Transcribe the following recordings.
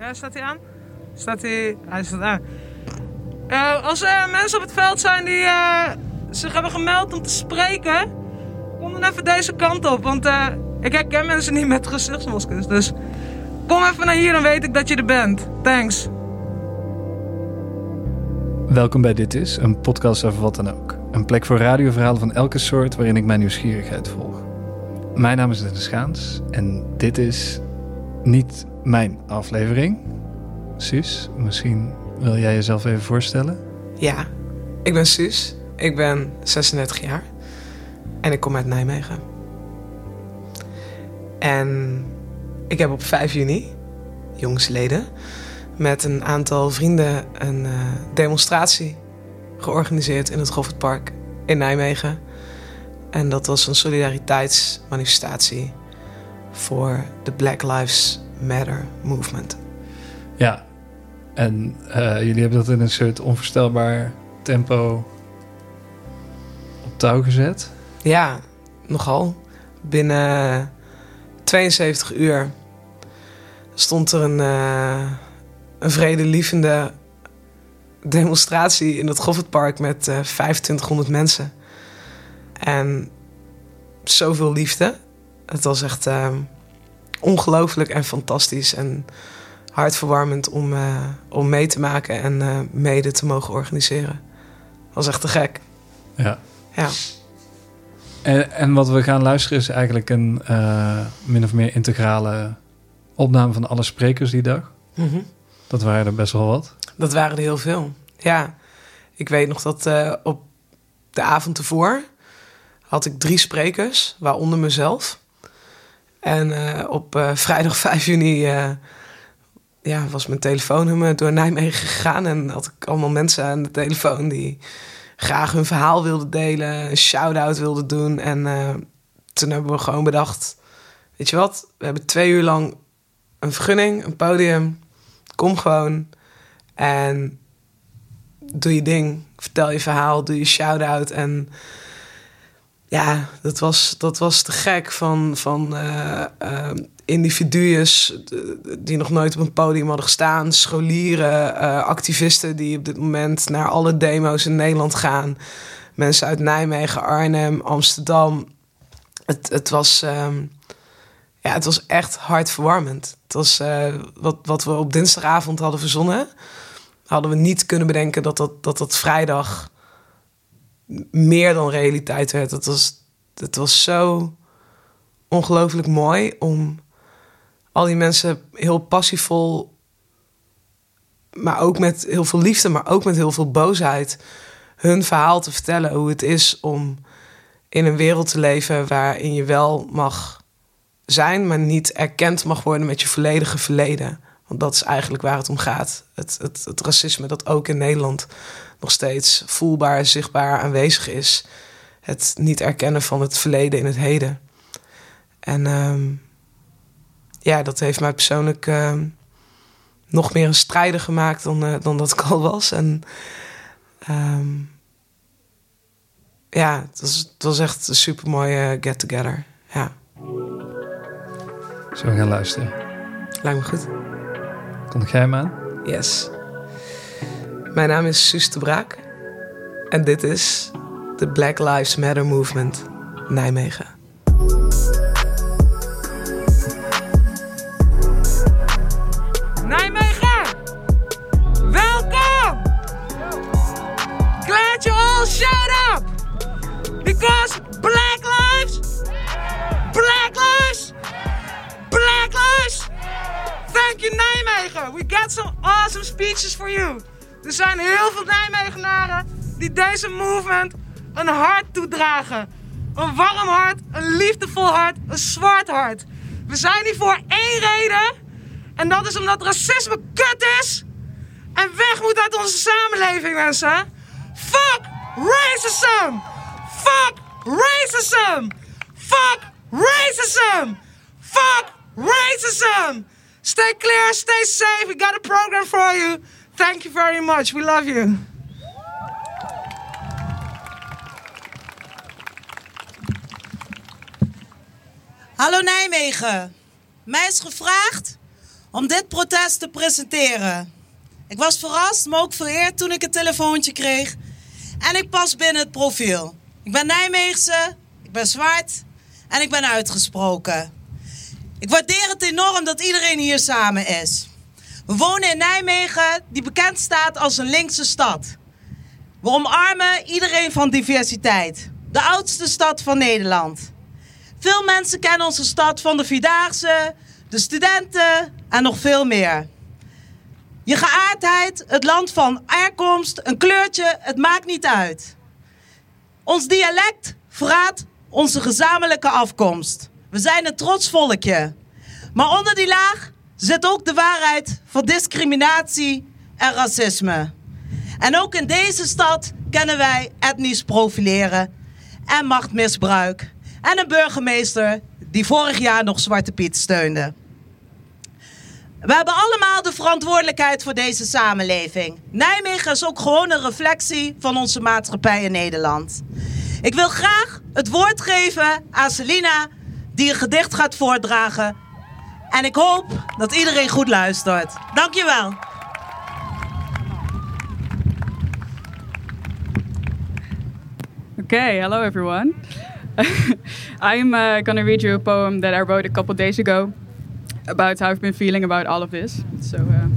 Ja, staat hij aan? Staat hij... Hij staat aan. Eh, als er mensen op het veld zijn die eh, zich hebben gemeld om te spreken, kom dan even deze kant op. Want eh, ik herken mensen niet met gezichtsmaskers. Dus kom even naar hier, dan weet ik dat je er bent. Thanks. Welkom bij Dit Is, een podcast over wat dan ook. Een plek voor radioverhalen van elke soort waarin ik mijn nieuwsgierigheid volg. Mijn naam is Dennis Schaans en dit is niet mijn aflevering. Suus, misschien wil jij jezelf even voorstellen? Ja, ik ben Suus. Ik ben 36 jaar. En ik kom uit Nijmegen. En ik heb op 5 juni, jongsleden, met een aantal vrienden een uh, demonstratie georganiseerd in het Goffertpark in Nijmegen. En dat was een solidariteitsmanifestatie voor de Black Lives Matter movement. Ja, en uh, jullie hebben dat in een soort onvoorstelbaar tempo op touw gezet? Ja, nogal. Binnen 72 uur stond er een, uh, een vredelievende demonstratie in het Goffertpark met uh, 2500 mensen. En zoveel liefde. Het was echt uh, ongelooflijk en fantastisch. En hartverwarmend om, uh, om mee te maken en uh, mede te mogen organiseren. was echt te gek. Ja. ja. En, en wat we gaan luisteren is eigenlijk een uh, min of meer integrale opname van alle sprekers die dag. Mm -hmm. Dat waren er best wel wat. Dat waren er heel veel. Ja. Ik weet nog dat op de avond ervoor had ik drie sprekers, waaronder mezelf. En uh, op uh, vrijdag 5 juni ja, was mijn telefoonnummer door Nijmegen gegaan. En had ik allemaal mensen aan de telefoon die graag hun verhaal wilden delen, een shout-out wilden doen. En toen hebben we gewoon bedacht: Weet je wat, we hebben twee uur lang een vergunning, een podium. Kom gewoon en doe je ding. Vertel je verhaal, doe je shout-out. En ja, dat was, dat was te gek van, van uh, individuen die nog nooit op een podium hadden gestaan, scholieren, uh, activisten die op dit moment naar alle demo's in Nederland gaan, mensen uit Nijmegen, Arnhem, Amsterdam. Het, het, was, um, ja, het was echt hartverwarmend. Het was uh, wat, wat we op dinsdagavond hadden verzonnen. Hadden we niet kunnen bedenken dat dat, dat, dat vrijdag meer dan realiteit werd. Het was, het was zo ongelooflijk mooi om al die mensen heel passievol, maar ook met heel veel liefde, maar ook met heel veel boosheid, hun verhaal te vertellen. Hoe het is om in een wereld te leven waarin je wel mag zijn, maar niet erkend mag worden met je volledige verleden. Want dat is eigenlijk waar het om gaat. Het, het, het racisme dat ook in Nederland nog steeds voelbaar, zichtbaar aanwezig is. Het niet erkennen van het verleden in het heden. En um, ja, dat heeft mij persoonlijk uh, nog meer een strijder gemaakt dan, uh, dan dat ik al was. En um, ja, het was, het was echt een super mooie get-together. Ja. Zullen we gaan luisteren? Lijkt me goed. Komt jij hem aan? Yes. Mijn naam is Suus de Braak. En dit is de Black Lives Matter Movement Nijmegen. Nijmegen! Welkom! Glad you all showed up! Because Black Lives! Black Lives! Black Lives! Thank you Nijmegen! We got some awesome speeches for you! Er zijn heel veel Nijmegenaren die deze movement een hart toedragen. Een warm hart, een liefdevol hart, een zwart hart. We zijn hier voor één reden. En dat is omdat racisme kut is. En weg moet uit onze samenleving, mensen. Fuck racism! Fuck racism! Fuck racism! Fuck racism! Stay clear, stay safe. We got a program for you. Thank you very much. We love you. Hallo Nijmegen. Mij is gevraagd om dit protest te presenteren. Ik was verrast, maar ook vereerd toen ik het telefoontje kreeg. En ik pas binnen het profiel. Ik ben Nijmeegse, ik ben zwart en ik ben uitgesproken. Ik waardeer het enorm dat iedereen hier samen is. We wonen in Nijmegen, die bekend staat als een linkse stad. We omarmen iedereen van diversiteit. De oudste stad van Nederland. Veel mensen kennen onze stad van de Vierdaagse, de studenten en nog veel meer. Je geaardheid, het land van herkomst, een kleurtje, het maakt niet uit. Ons dialect verraadt onze gezamenlijke afkomst. We zijn een trots volkje. Maar onder die laag zit ook de waarheid van discriminatie en racisme. En ook in deze stad kennen wij etnisch profileren en machtmisbruik. En een burgemeester die vorig jaar nog Zwarte Piet steunde. We hebben allemaal de verantwoordelijkheid voor deze samenleving. Nijmegen is ook gewoon een reflectie van onze maatschappij in Nederland. Ik wil graag het woord geven aan Selina, die een gedicht gaat voordragen. En ik hoop dat iedereen goed luistert. Dankjewel. Okay, hello everyone. I'm uh, gonna read you a poem that I wrote a couple days ago about how I've been feeling about all of this. So uh,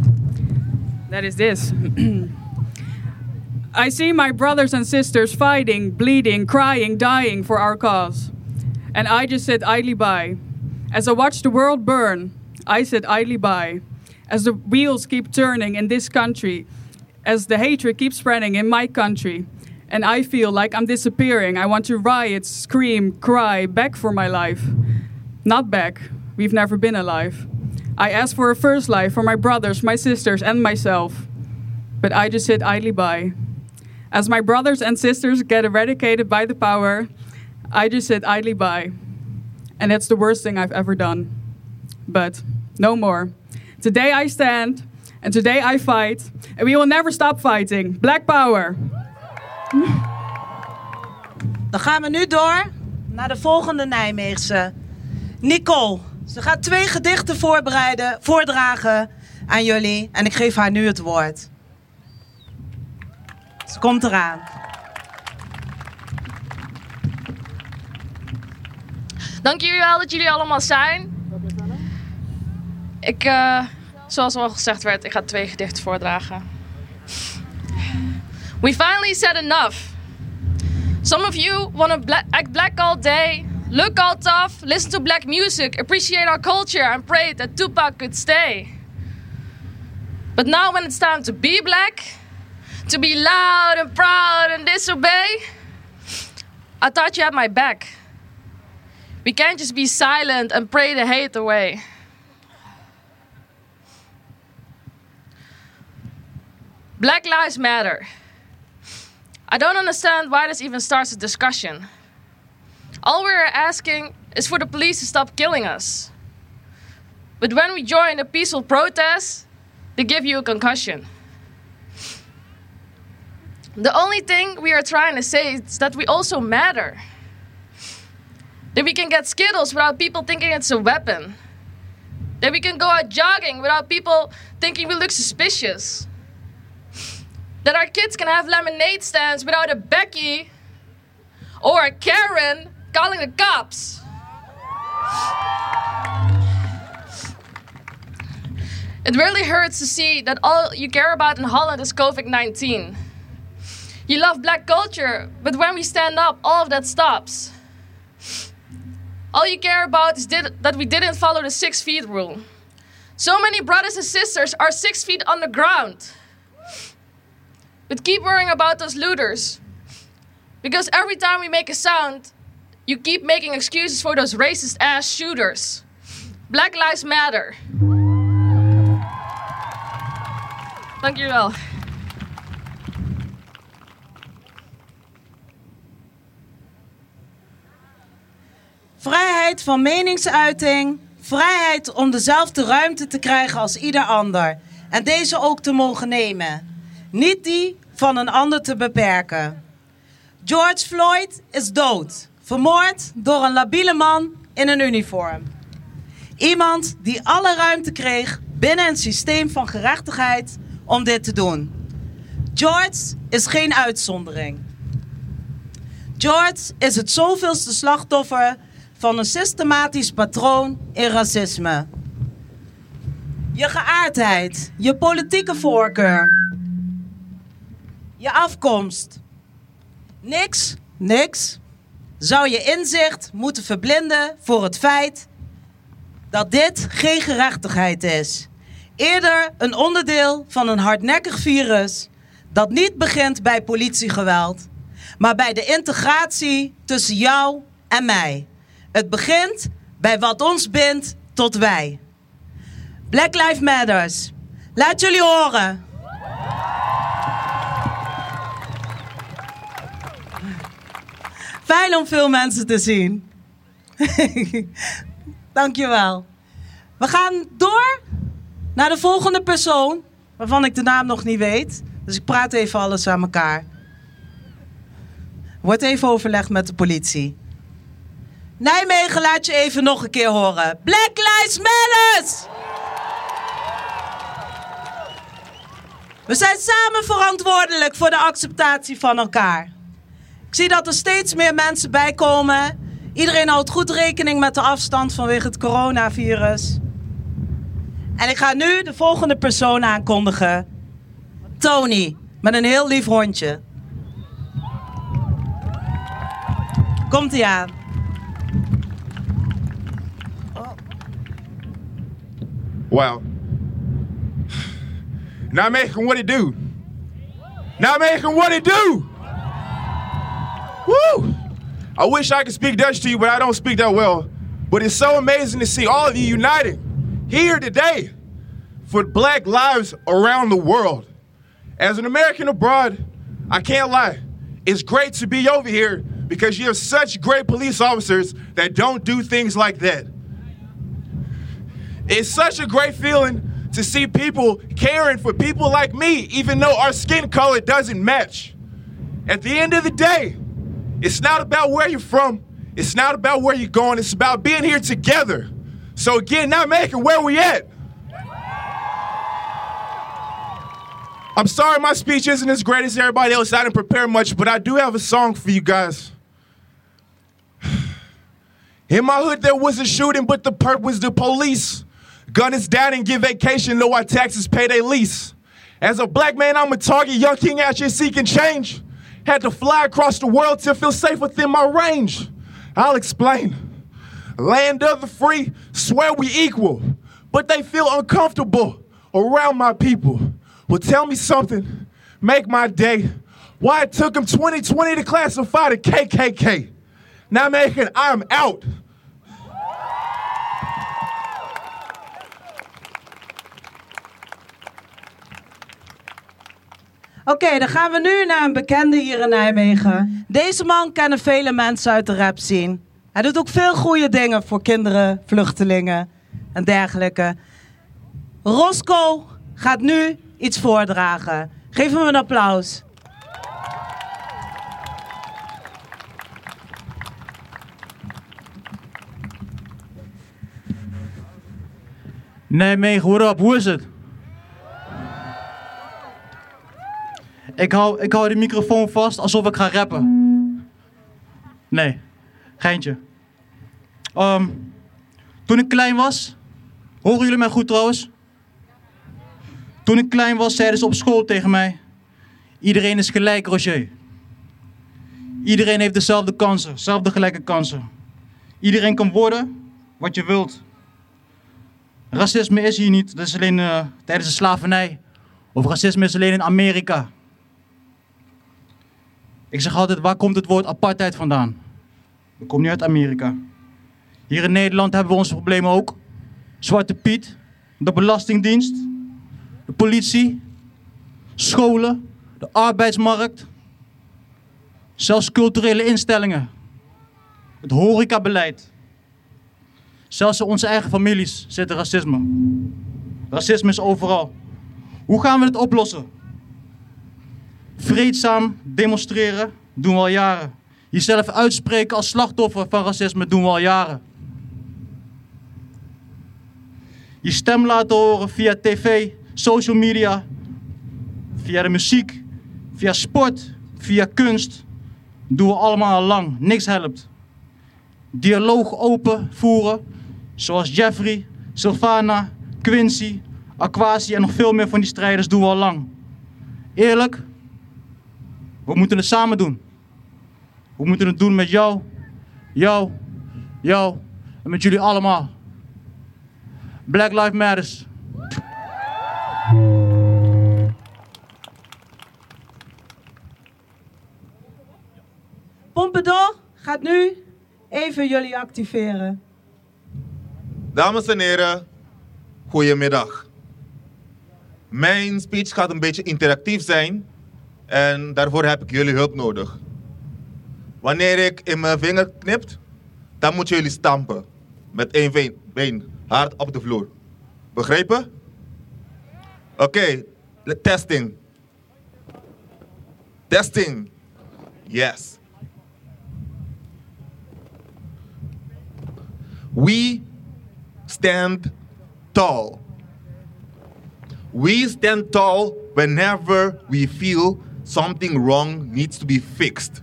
that is this. I see my brothers and sisters fighting, bleeding, crying, dying for our cause. And I just sit idly by. As I watch the world burn, I sit idly by. As the wheels keep turning in this country, as the hatred keeps spreading in my country, and I feel like I'm disappearing. I want to riot, scream, cry, beg for my life. Not beg, we've never been alive. I ask for a first life for my brothers, my sisters, and myself. But I just sit idly by. As my brothers and sisters get eradicated by the power, I just sit idly by. And that's the worst thing I've ever done. But no more. Today I stand, and today I fight, and we will never stop fighting. Black power! Dan gaan we nu door naar de volgende Nijmeegse. Nicole. Ze gaat twee gedichten voorbereiden, voordragen aan jullie. En ik geef haar nu het woord. Ze komt eraan. Dank jullie wel dat jullie allemaal zijn. Ik, uh, zoals al gezegd werd, ik ga twee gedichten voordragen. We finally said enough. Some of you want to act black all day, look all tough, listen to black music, appreciate our culture, and pray that Tupac could stay. But now, when it's time to be black, to be loud and proud and disobey, I thought you had my back. We can't just be silent and pray the hate away. Black Lives Matter. I don't understand why this even starts a discussion. All we're asking is for the police to stop killing us. But when we join a peaceful protest, they give you a concussion. The only thing we are trying to say is that we also matter. That we can get Skittles without people thinking it's a weapon. That we can go out jogging without people thinking we look suspicious. That our kids can have lemonade stands without a Becky or a Karen calling the cops. It really hurts to see that all you care about in Holland is COVID 19. You love black culture, but when we stand up, all of that stops. All you care about is did, that we didn't follow the six feet rule. So many brothers and sisters are six feet on the ground. But keep worrying about those looters. Because every time we make a sound, you keep making excuses for those racist ass shooters. Black Lives Matter. Dank jullie wel. Vrijheid van meningsuiting. Vrijheid om dezelfde ruimte te krijgen als ieder ander. En deze ook te mogen nemen. Niet die van een ander te beperken. George Floyd is dood. Vermoord door een labiele man in een uniform. Iemand die alle ruimte kreeg binnen een systeem van gerechtigheid om dit te doen. George is geen uitzondering. George is het zoveelste slachtoffer van een systematisch patroon in racisme. Je geaardheid, je politieke voorkeur, je afkomst. Niks, niks zou je inzicht moeten verblinden voor het feit dat dit geen gerechtigheid is. Eerder een onderdeel van een hardnekkig virus dat niet begint bij politiegeweld, maar bij de integratie tussen jou en mij. Het begint bij wat ons bindt tot wij. Black Lives Matters. Laat jullie horen. Fijn om veel mensen te zien. Dankjewel. We gaan door naar de volgende persoon, waarvan ik de naam nog niet weet. Dus ik praat even alles aan elkaar. Wordt even overlegd met de politie. Nijmegen laat je even nog een keer horen. Black Lives Matter! We zijn samen verantwoordelijk voor de acceptatie van elkaar. Ik zie dat er steeds meer mensen bijkomen. Iedereen houdt goed rekening met de afstand vanwege het coronavirus. En ik ga nu de volgende persoon aankondigen. Tony, met een heel lief hondje. Komt hij aan. Wow. Nijmegen, what it do? Nijmegen, what it do? Woo! I wish I could speak Dutch to you, but I don't speak that well. But it's so amazing to see all of you united here today for black lives around the world. As an American abroad, I can't lie. It's great to be over here because you have such great police officers that don't do things like that. It's such a great feeling to see people caring for people like me, even though our skin color doesn't match. At the end of the day, it's not about where you're from, it's not about where you're going, it's about being here together. So, again, not making where we at. I'm sorry my speech isn't as great as everybody else. I didn't prepare much, but I do have a song for you guys. In my hood, there was a shooting, but the perp was the police. Gun is down and get vacation, our taxes pay their lease. As a black man, I'm a target, young king out here seeking change. Had to fly across the world to feel safe within my range. I'll explain. Land of the free, swear we equal, but they feel uncomfortable around my people. Well, tell me something, make my day. Why it took them 2020 to classify the KKK. Now, making I'm out. Oké, dan gaan we nu naar een bekende hier in Nijmegen. Deze man kennen vele mensen uit de rap scene. Hij doet ook veel goede dingen voor kinderen, vluchtelingen en dergelijke. Roscoe gaat nu iets voordragen. Geef hem een applaus. Nijmegen, what up? Hoe is het? Ik hou, ik hou de microfoon vast alsof ik ga rappen. Nee, geintje. Ehm, toen ik klein was, horen jullie mij goed trouwens? Toen ik klein was, zeiden ze op school tegen mij: Iedereen is gelijk, Roger. Iedereen heeft dezelfde kansen, dezelfde gelijke kansen. Iedereen kan worden wat je wilt. Racisme is hier niet, dat is alleen eh, tijdens de slavernij. Of racisme is alleen in Amerika. Ik zeg altijd, waar komt het woord apartheid vandaan? Dat komt niet uit Amerika. Hier in Nederland hebben we onze problemen ook. Zwarte Piet, de Belastingdienst, de politie, scholen, de arbeidsmarkt, zelfs culturele instellingen, het horecabeleid. Zelfs in onze eigen families zit er racisme. Racisme is overal. Hoe gaan we het oplossen? Vreedzaam demonstreren doen we al jaren. Jezelf uitspreken als slachtoffer van racisme doen we al jaren. je stem laten horen via tv, social media, via de muziek, via sport, via kunst, doen we allemaal al lang. Niks helpt. Dialoog open voeren, zoals Jeffrey, Sylvana, Quincy, Aquasi en nog veel meer van die strijders doen we al lang. Eerlijk, we moeten het samen doen. We moeten het doen met jou, jou, jou en met jullie allemaal. Black Lives Matters. Pompadour gaat nu even jullie activeren. Dames en heren, goedemiddag. Mijn speech gaat een beetje interactief zijn en daarvoor heb ik jullie hulp nodig. Wanneer ik in mijn vinger knipt, dan moeten jullie stampen. Met één been, been hard op de vloer. Begrepen? Oké, testing. Testing. Yes. We stand tall. We stand tall whenever we feel something wrong needs to be fixed.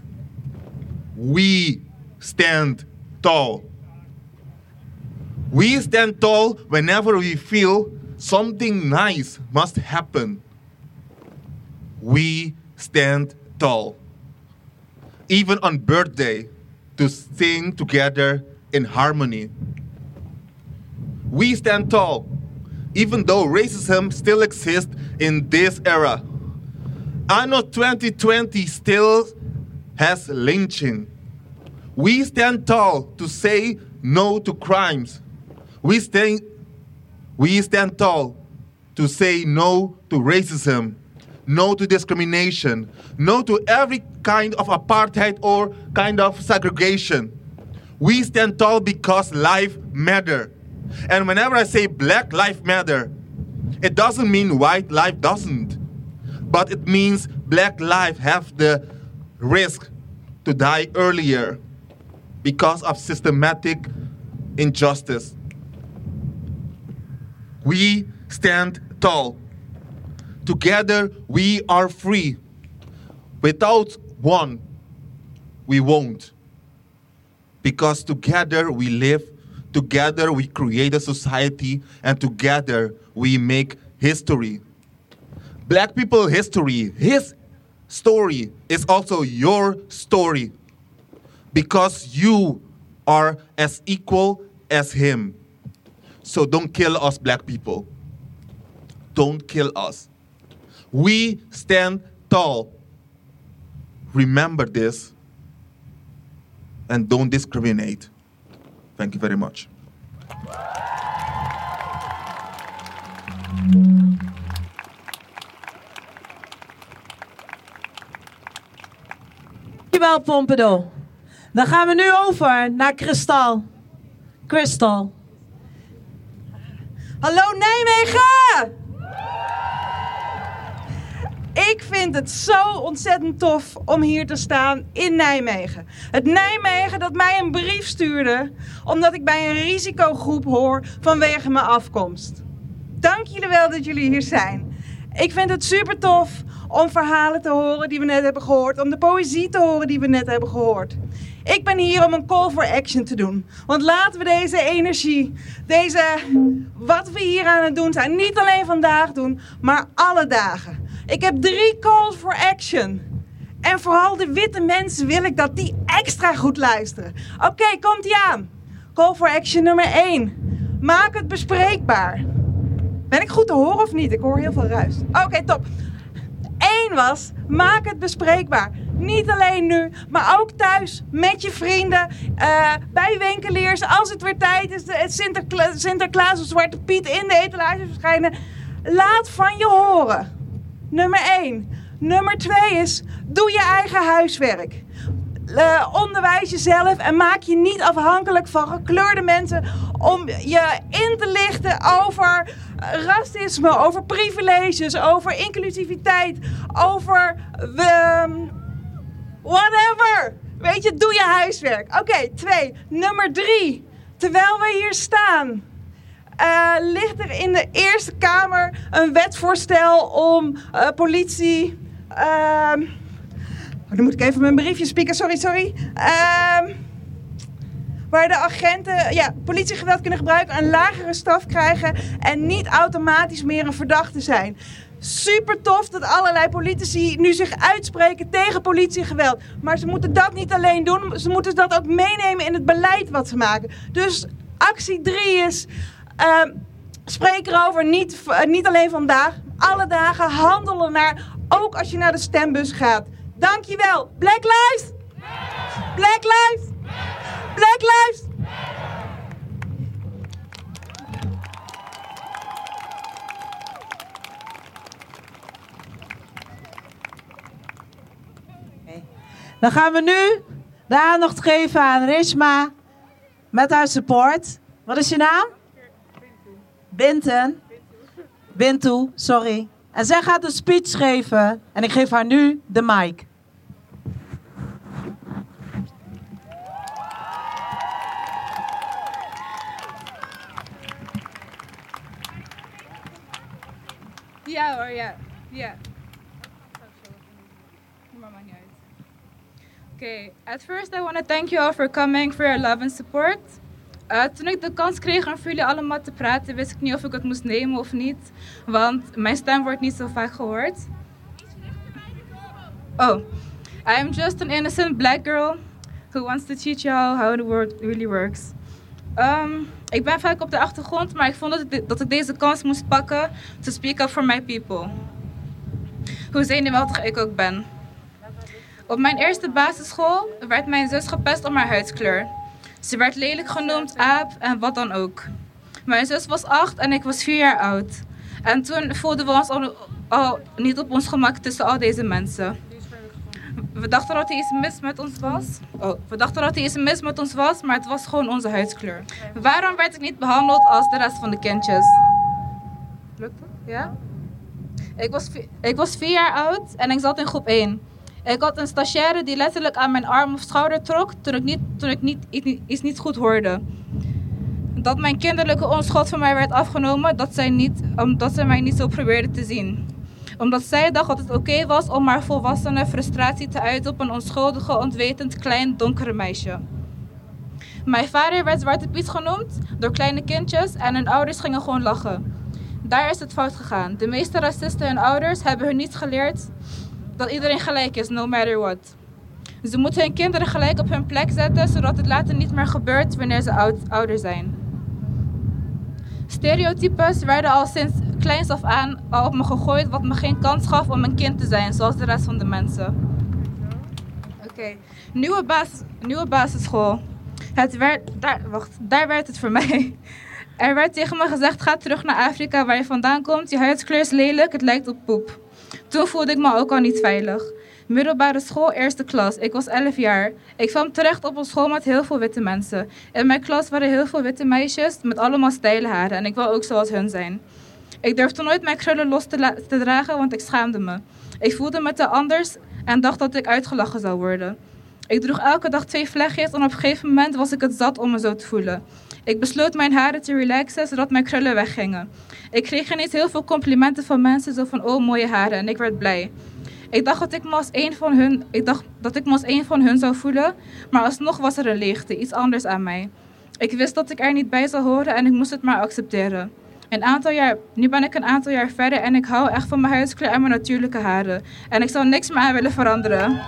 We stand tall. We stand tall whenever we feel something nice must happen. We stand tall. Even on birthday, to sing together in harmony. We stand tall, even though racism still exists in this era. Anno 2020 still has lynching. We stand tall to say no to crimes. We stand, we stand tall to say no to racism, no to discrimination, no to every kind of apartheid or kind of segregation. We stand tall because life matter. And whenever I say black life matter, it doesn't mean white life doesn't. But it means black life have the risk to die earlier because of systematic injustice. We stand tall. Together we are free. Without one, we won't. Because together we live, together we create a society, and together we make history. Black people history, his story is also your story. Because you are as equal as him. So don't kill us, black people. Don't kill us. We stand tall. Remember this and don't discriminate. Thank you very much. Dankjewel, Pompadour. Dan gaan we nu over naar Kristal. Crystal. Hallo Nijmegen! Ik vind het zo ontzettend tof om hier te staan in Nijmegen. Het Nijmegen dat mij een brief stuurde omdat ik bij een risicogroep hoor vanwege mijn afkomst. Dank jullie wel dat jullie hier zijn. Ik vind het super tof om verhalen te horen die we net hebben gehoord, om de poëzie te horen die we net hebben gehoord. Ik ben hier om een call for action te doen. Want laten we deze energie, deze wat we hier aan het doen zijn, niet alleen vandaag doen, maar alle dagen. Ik heb drie calls for action. En vooral de witte mensen wil ik dat die extra goed luisteren. Oké, komt ie aan. Call for action nummer 1. Maak het bespreekbaar. Ben ik goed te horen of niet? Ik hoor heel veel ruis. Oké, top. Was, maak het bespreekbaar. Niet alleen nu, maar ook thuis, met je vrienden, eh, bij winkeliers. Als het weer tijd is, het Sinterkla Sinterklaas of Zwarte Piet in de etalage verschijnen. Laat van je horen. Nummer 1. Nummer 2 is, doe je eigen huiswerk. Eh, onderwijs jezelf en maak je niet afhankelijk van gekleurde mensen om je in te lichten over racisme, over privileges, over inclusiviteit, over ehm, whatever. Weet je, doe je huiswerk. Oké, twee. Nummer drie. Terwijl we hier staan, eh, ligt er in de Eerste Kamer een wetsvoorstel om eh, politie. ehm, oh, dan moet ik even mijn briefje spieken, sorry, sorry. Ehm, waar de agenten ja, politiegeweld kunnen gebruiken, een lagere straf krijgen en niet automatisch meer een verdachte zijn. Super tof dat allerlei politici nu zich uitspreken tegen politiegeweld. Maar ze moeten dat niet alleen doen, ze moeten dat ook meenemen in het beleid wat ze maken. Dus actie 3 is. ehm, spreek erover, niet, eh, niet alleen vandaag, alle dagen handelen naar, ook als je naar de stembus gaat. Dankjewel. Black Lives! Black Lives! Black Lives! Dan gaan we nu de aandacht geven aan Rishma met haar support. Wat is je naam? Binten. Bintu, sorry. En zij gaat een speech geven en ik geef haar nu de mic. Ja hoor, ja. Ja. Maar maakt niet uit. Okay, at first I want to thank you all for coming, for your love and support. Uh, toen ik de kans kreeg om voor jullie allemaal te praten, wist ik niet of ik het moest nemen of niet. Want mijn stem wordt niet zo vaak gehoord. Oh, I am just an innocent black girl who wants to teach you how the world really works. Ehm, ik ben vaak op de achtergrond, maar ik vond dat ik, dat ik deze kans moest pakken to speak up for my people. Hoe zenuwachtig ik ook ben. Op mijn eerste basisschool werd mijn zus gepest om haar huidskleur. Ze werd lelijk genoemd, aap en wat dan ook. Mijn zus was acht en ik was vier jaar oud. En toen voelden we ons al, niet op ons gemak tussen al deze mensen. We dachten dat er iets mis met ons was. Oh, we dachten dat er iets mis met ons was, maar het was gewoon onze huidskleur. Waarom werd ik niet behandeld als de rest van de kindjes? Lukt het? Ja? Ik was, ik was vier jaar oud en ik zat in groep 1. Ik had een stagiaire die letterlijk aan mijn arm of schouder trok toen ik, niet, toen ik niet, iets, niet goed hoorde. Dat mijn kinderlijke onschuld van mij werd afgenomen, dat zij, niet, omdat zij mij niet zo probeerde te zien. Omdat zij dacht dat het oké was om haar volwassene frustratie te uiten op een onschuldige, ontwetend, klein, donkere meisje. Mijn vader werd Zwarte Piet genoemd door kleine kindjes en hun ouders gingen gewoon lachen. Daar is het fout gegaan. De meeste racisten en ouders hebben hun niet geleerd dat iedereen gelijk is, no matter what. Ze moeten hun kinderen gelijk op hun plek zetten, zodat het later niet meer gebeurt wanneer ze oud, ouder zijn. Stereotypes werden al sinds kleins af aan al op me gegooid, wat me geen kans gaf om een kind te zijn, zoals de rest van de mensen. Oké, nieuwe, basis, nieuwe basisschool. Het werd, daar, wacht, daar werd het voor mij. Er werd tegen me gezegd, ga terug naar Afrika waar je vandaan komt. Je huidskleur is lelijk, het lijkt op poep. Toen voelde ik me ook al niet veilig. Middelbare school, eerste klas. Ik was 11 jaar. Ik kwam terecht op een school met heel veel witte mensen. In mijn klas waren heel veel witte meisjes met allemaal steile haren. En ik wil ook zoals hun zijn. Ik durfde nooit mijn krullen los te, te dragen, want ik schaamde me. Ik voelde me te anders en dacht dat ik uitgelachen zou worden. Ik droeg elke dag twee vlechtjes en op een gegeven moment was ik het zat om me zo te voelen. Ik besloot mijn haren te relaxen, zodat mijn krullen weggingen. Ik kreeg ineens heel veel complimenten van mensen, zo van oh mooie haren, en ik werd blij. Ik dacht dat ik me als een van hun, ik dacht dat ik me als van hun zou voelen, maar alsnog was er een leegte, iets anders aan mij. Ik wist dat ik er niet bij zou horen en ik moest het maar accepteren. Een aantal jaar, nu ben ik een aantal jaar verder en ik hou echt van mijn huidskleur en mijn natuurlijke haren. En ik zou niks meer aan willen veranderen.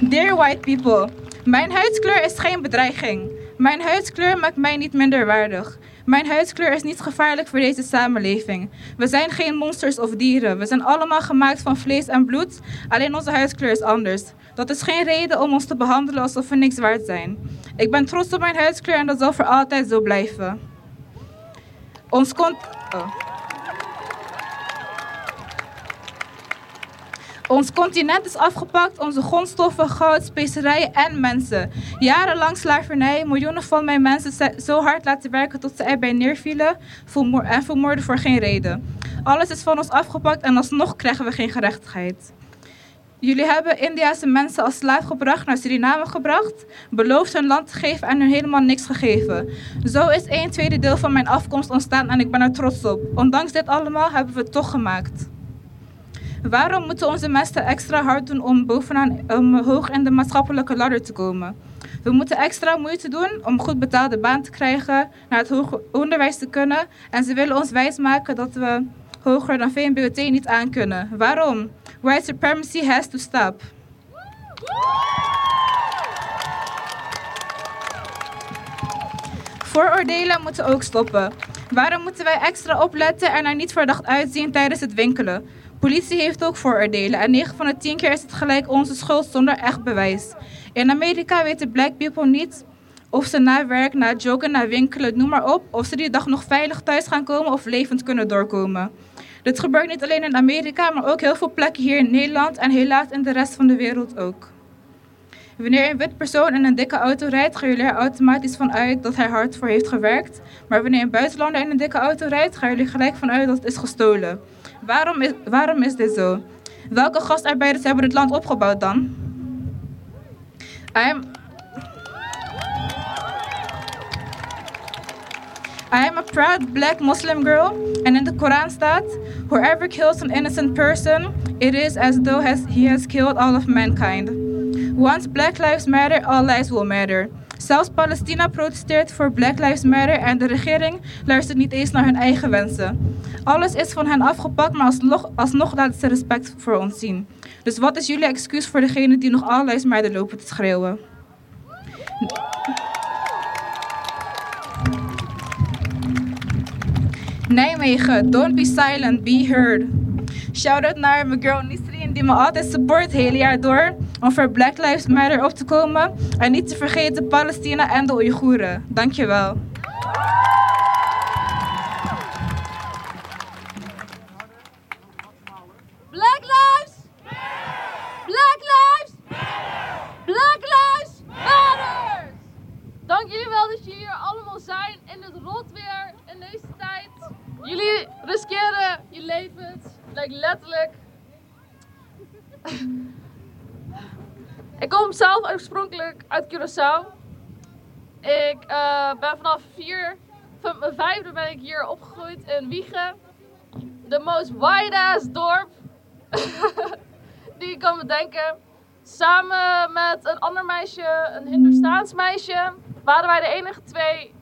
Dear white people, mijn huidskleur is geen bedreiging. Mijn huidskleur maakt mij niet minder waardig. Mijn huidskleur is niet gevaarlijk voor deze samenleving. We zijn geen monsters of dieren. We zijn allemaal gemaakt van vlees en bloed. Alleen onze huidskleur is anders. Dat is geen reden om ons te behandelen alsof we niks waard zijn. Ik ben trots op mijn huidskleur en dat zal voor altijd zo blijven. Ons kont... Oh. Ons continent is afgepakt, onze grondstoffen, goud, specerijen en mensen. Jarenlang slavernij, miljoenen van mijn mensen zo hard laten werken tot ze erbij neervielen en vermoorden voor geen reden. Alles is van ons afgepakt en alsnog krijgen we geen gerechtigheid. Jullie hebben Indiase mensen als slaaf gebracht naar Suriname gebracht, beloofd hun land te geven en hun helemaal niks gegeven. Zo is een tweede deel van mijn afkomst ontstaan en ik ben er trots op. Ondanks dit allemaal hebben we het toch gemaakt. Waarom moeten onze mensen extra hard doen om bovenaan om hoog in de maatschappelijke ladder te komen? We moeten extra moeite doen om goed betaalde baan te krijgen, naar het hoger onderwijs te kunnen en ze willen ons wijsmaken dat we hoger dan VMBOT niet aan kunnen. Waarom? White supremacy has to stop. Vooroordelen moeten ook stoppen. Waarom moeten wij extra opletten en er niet verdacht uitzien tijdens het winkelen? Politie heeft ook vooroordelen en 9 van de 10 keer is het gelijk onze schuld zonder echt bewijs. In Amerika weten black people niet of ze na werk, na joggen, na winkelen, noem maar op, of ze die dag nog veilig thuis gaan komen of levend kunnen doorkomen. Dit gebeurt niet alleen in Amerika, maar ook heel veel plekken hier in Nederland en helaas in de rest van de wereld ook. Wanneer een wit persoon in een dikke auto rijdt, gaan jullie er automatisch van uit dat hij hard voor heeft gewerkt. Maar wanneer een buitenlander in een dikke auto rijdt, gaan jullie gelijk vanuit dat het is gestolen. Waarom is, waarom is dit zo? Welke gastarbeiders hebben dit land opgebouwd dan? I'm, I am a proud black Muslim girl, and in the Quran staat, whoever kills an innocent person, it is as though he has killed all of mankind. Once Black Lives Matter, all lives will matter. Zelfs Palestina protesteert voor Black Lives Matter en de regering luistert niet eens naar hun eigen wensen. Alles is van hen afgepakt, maar alsnog, alsnog laten ze respect voor ons zien. Dus wat is jullie excuus voor degene die nog All Lives Matter lopen te schreeuwen? Nijmegen, don't be silent, be heard. Shout-out naar mijn girl Nisreen die me altijd support het hele jaar door om voor Black Lives Matter op te komen. En niet te vergeten Palestina en de Oeigoeren. Dankjewel. Black lives! Black lives! Black lives matter! Dank jullie wel dat jullie hier allemaal zijn in het rotweer in deze tijd. Jullie riskeren je levens, like letterlijk. Ik kom zelf oorspronkelijk uit Curaçao. Ik eh, ben vanaf vier, van mijn vijfde ben ik hier opgegroeid in Wiegen. De most wide-ass dorp die ik kan bedenken. Samen met een ander meisje, een Hindoestaans meisje, waren wij de enige twee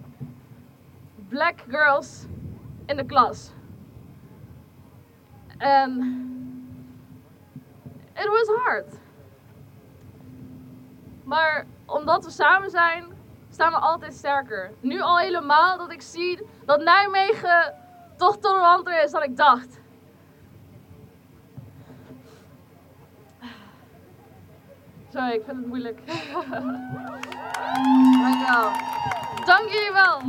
black girls in de klas. En it was hard. Maar omdat we samen zijn, staan we altijd sterker. Nu al helemaal dat ik zie dat Nijmegen toch toleranter is dan ik dacht. Sorry, ik vind het moeilijk. Dankjewel. Dank jullie wel.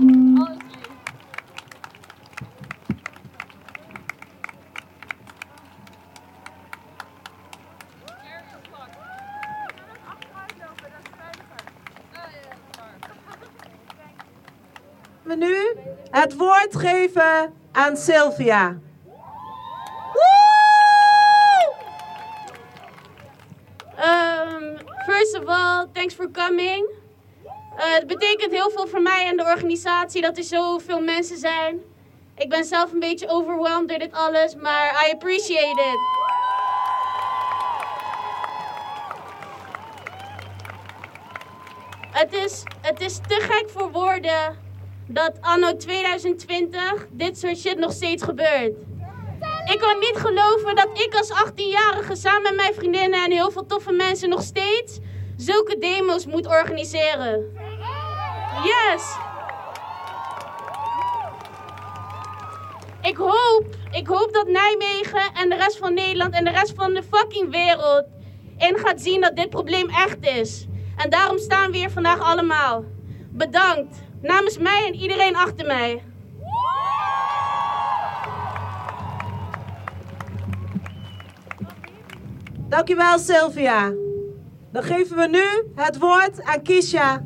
We nu het woord geven aan Sylvia. Um, first of all, thanks for coming. Uh, het betekent heel veel voor mij en de organisatie dat er zoveel mensen zijn. Ik ben zelf een beetje overwhelmed door dit alles, maar I appreciate it. Het is, het is te gek voor woorden dat anno 2020 dit soort shit nog steeds gebeurt. Ik kan niet geloven dat ik als 18-jarige samen met mijn vriendinnen en heel veel toffe mensen nog steeds zulke demos moet organiseren. Yes! Ik hoop, ik hoop dat Nijmegen en de rest van Nederland en de rest van de fucking wereld in gaat zien dat dit probleem echt is. En daarom staan we hier vandaag allemaal. Bedankt. Namens mij en iedereen achter mij. Dankjewel Sylvia. Dan geven we nu het woord aan Kisha.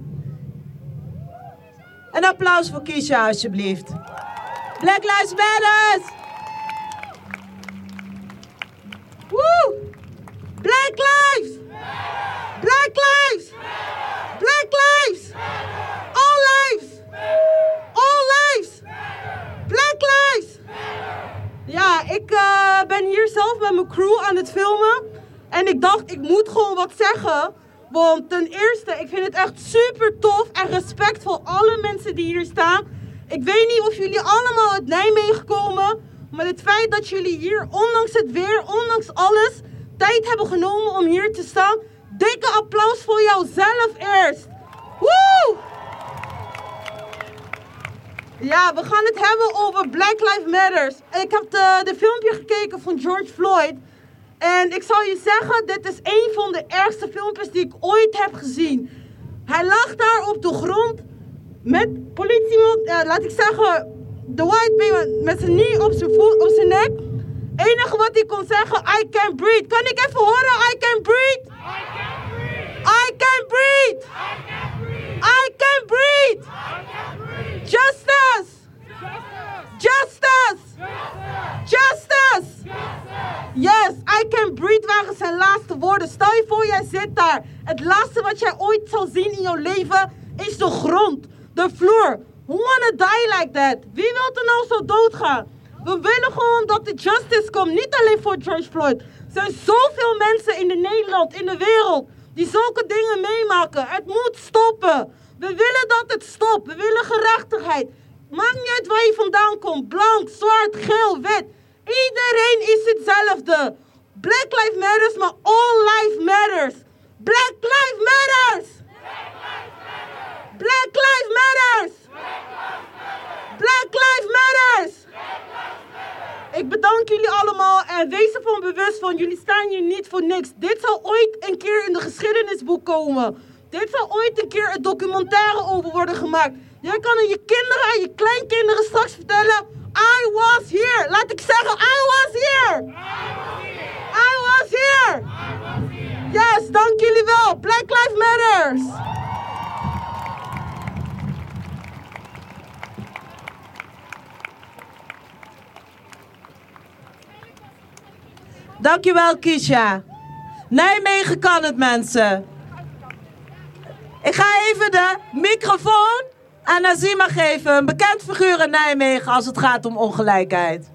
Een applaus voor Kisha alsjeblieft. Black Lives Matters. Woe! Black Black Lives! Black Lives! Black lives. Ik eh, ben hier zelf met mijn crew aan het filmen. En ik dacht, ik moet gewoon wat zeggen. Want ten eerste, ik vind het echt super tof en respect voor alle mensen die hier staan. Ik weet niet of jullie allemaal uit Nijmegen komen. Maar het feit dat jullie hier, ondanks het weer, ondanks alles, tijd hebben genomen om hier te staan. Dikke applaus voor jouzelf eerst. Woe! Ja, we gaan het hebben over Black Lives Matters. Ik heb de, de filmpje gekeken van George Floyd. En ik zal je zeggen, dit is een van de ergste filmpjes die ik ooit heb gezien. Hij lag daar op de grond met politie, laat ik zeggen, de white man met zijn knie op zijn, voet, op zijn nek. enige wat hij kon zeggen, I can't breathe. Kan ik even horen, I can't breathe? I can't breathe. I can't breathe. Justice. Justice. Justice. Yes, I can breathe waren zijn laatste woorden. Stel je voor, jij zit daar. Het laatste wat jij ooit zal zien in jouw leven is de grond, de vloer. Who wanna die like that? Wie wil er nou zo doodgaan? We willen gewoon dat de justice komt. Niet alleen voor George Floyd. Er zijn zoveel mensen in de Nederland, in de wereld, die zulke dingen meemaken. Het moet stoppen. We willen dat het stopt. We willen gerechtigheid. Maakt niet uit waar je vandaan komt. Blank, zwart, geel, wit. Iedereen is hetzelfde. Black Lives Matters, maar all life matters. Black Lives Matters. Black Lives Matters. Black Lives Matters. Ik bedank jullie allemaal en wees ervan bewust van, jullie staan hier niet voor niks. Dit zal ooit een keer in de geschiedenisboek komen. Dit zal ooit een keer een documentaire over worden gemaakt. Jij kan aan je kinderen en je kleinkinderen straks vertellen, I was here. Laat ik zeggen, I was here. I was here. Yes, dank jullie wel. Black Lives Matters. Dankjewel, Kisha. Nijmegen kan het, mensen. Ik ga even de microfoon aan Nazima geven. Een bekend figuur in Nijmegen als het gaat om ongelijkheid.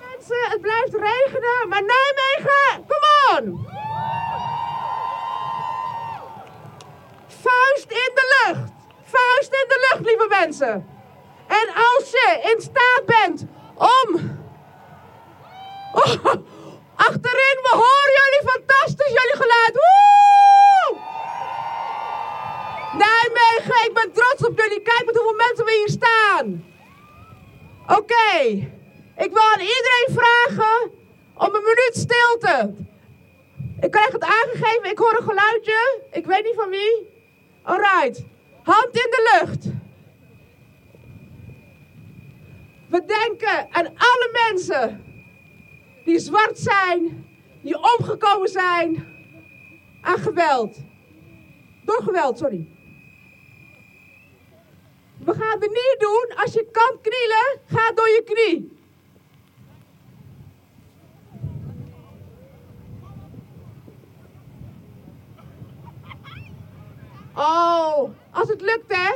Mensen, het blijft regenen, maar Nijmegen, come on! Vuist in de lucht. Vuist in de lucht, lieve mensen. En als je in staat bent om... Oh, achterin, we horen jullie fantastisch, jullie geluid. Woe! Nijmegen, ik ben trots op jullie. Kijk met hoeveel mensen we hier staan. Oké, ik wil aan iedereen vragen om een minuut stilte. Ik krijg het aangegeven, ik hoor een geluidje. Ik weet niet van wie. Alright, hand in de lucht. We denken aan alle mensen die zwart zijn, die omgekomen zijn aan geweld. Door geweld, sorry. We gaan het niet doen. Als je kan knielen, ga door je knie. Oh, als het lukt hè.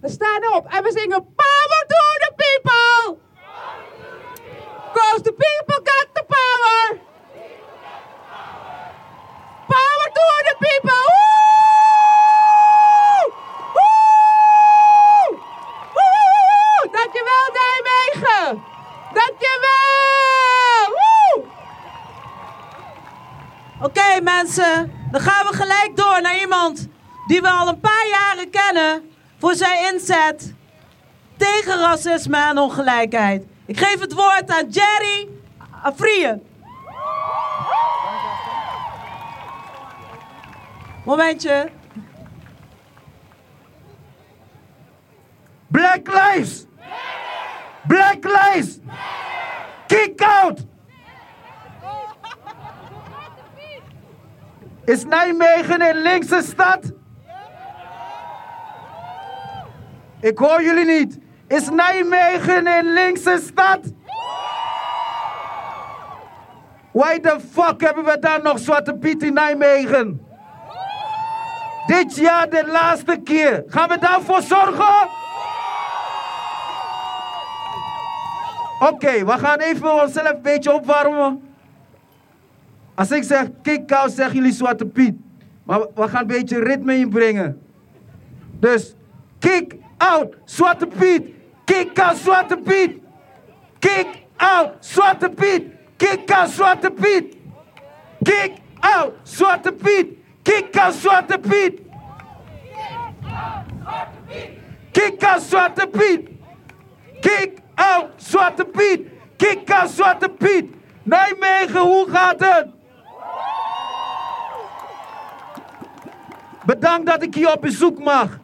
We staan op en we zingen Power to the people! Cause the people got the power! Power to the people! Woe! Dankjewel Nijmegen! Dankjewel! Oké mensen, dan gaan we gelijk door naar iemand die we al een paar jaren kennen voor zijn inzet tegen racisme en ongelijkheid. Ik geef het woord aan Jerry Afrië. Momentje. Black lives! Black lives! Kick out! Is Nijmegen een linkse stad? Ik hoor jullie niet. Is Nijmegen een linkse stad? Why the fuck hebben we daar nog Zwarte Piet in Nijmegen? Dit jaar de laatste keer. Gaan we daarvoor zorgen? Oké, we gaan even onszelf een beetje opwarmen. Als ik zeg kick-out, zeggen jullie Zwarte Piet. Maar we- gaan een beetje ritme inbrengen. Dus kick out, Zwarte Piet. Kick out, Zwarte Piet. Kick out, Zwarte Piet. Kick out, Zwarte Piet. Kick out, Zwarte Piet. Kick out, Zwarte Piet. Kick out, Zwarte Piet. Kick out, Zwarte Piet. Kick Zwarte Piet. Nijmegen, hoe gaat het? Bedankt dat ik hier op bezoek mag.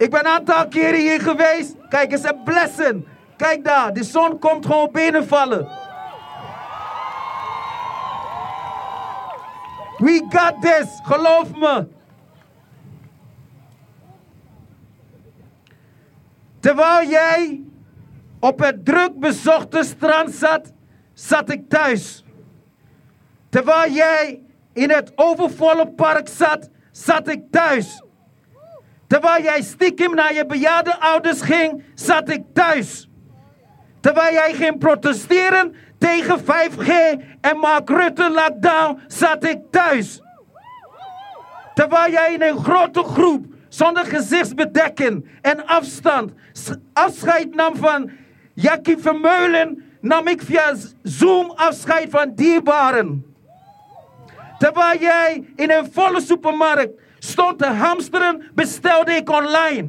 Ik ben een aantal keren hier geweest. Kijk, is een blessing. Kijk daar, de zon komt gewoon binnenvallen. We got this, geloof me. Terwijl jij op het druk bezochte strand zat, zat ik thuis. Terwijl jij in het overvolle park zat, zat ik thuis. Terwijl jij stiekem naar je bejaarde ouders ging, zat ik thuis. Terwijl jij ging protesteren tegen 5G en Mark Rutte lockdown, zat ik thuis. Terwijl jij in een grote groep zonder gezichtsbedekking en afstand afscheid nam van Jackie Vermeulen, nam ik via Zoom afscheid van dierbaren. Terwijl jij in een volle supermarkt stond te hamsteren, bestelde ik online.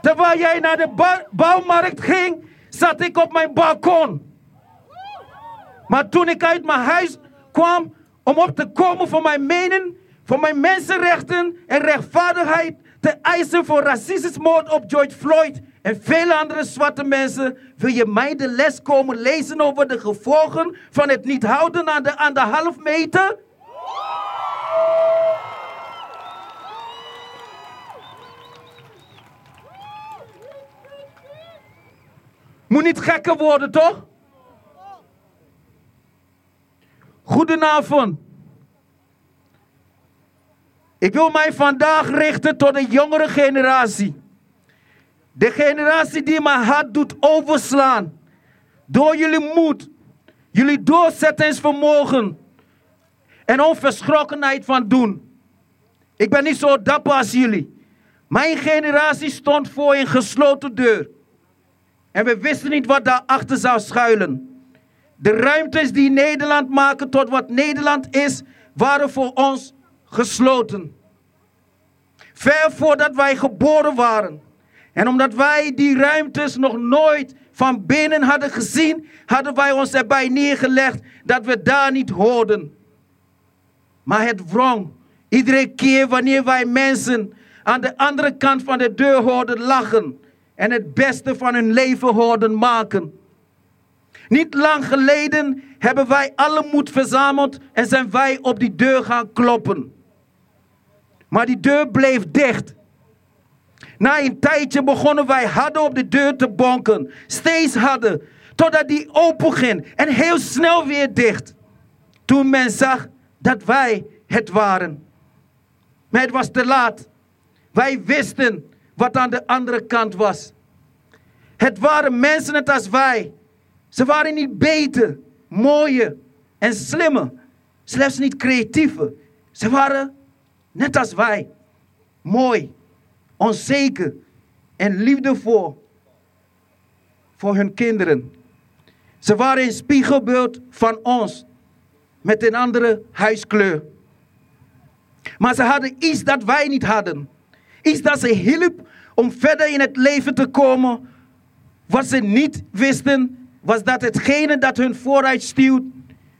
Terwijl jij naar de bouwmarkt ging, zat ik op mijn balkon. Maar toen ik uit mijn huis kwam om op te komen voor mijn mening, voor mijn mensenrechten en rechtvaardigheid te eisen voor racistismoord op George Floyd en vele andere zwarte mensen, wil je mij de les komen lezen over de gevolgen van het niet houden aan de anderhalf meter? Moet niet gekker worden, toch? Goedenavond. Ik wil mij vandaag richten tot de jongere generatie. De generatie die mijn hart doet overslaan. Door jullie moed, jullie doorzettingsvermogen en onverschrokkenheid van doen. Ik ben niet zo dapper als jullie. Mijn generatie stond voor een gesloten deur. En we wisten niet wat daarachter zou schuilen. De ruimtes die Nederland maken tot wat Nederland is, waren voor ons gesloten. Ver voordat wij geboren waren. En omdat wij die ruimtes nog nooit van binnen hadden gezien, hadden wij ons erbij neergelegd dat we daar niet hoorden. Maar het wrong. Iedere keer wanneer wij mensen aan de andere kant van de deur hoorden lachen en het beste van hun leven hoorden maken. Niet lang geleden hebben wij alle moed verzameld en zijn wij op die deur gaan kloppen. Maar die deur bleef dicht. Na een tijdje begonnen wij harder op de deur te bonken. Steeds harder. Totdat die open ging en heel snel weer dicht. Toen men zag dat wij het waren. Maar het was te laat. Wij wisten wat aan de andere kant was. Het waren mensen net als wij. Ze waren niet beter, mooier en slimmer. Slechts niet creatiever. Ze waren net als wij. Mooi, onzeker en liefdevol voor hun kinderen. Ze waren een spiegelbeeld van ons met een andere huiskleur. Maar ze hadden iets dat wij niet hadden. Iets dat ze hielp om verder in het leven te komen. Wat ze niet wisten, was dat hetgene dat hun vooruit stuwt,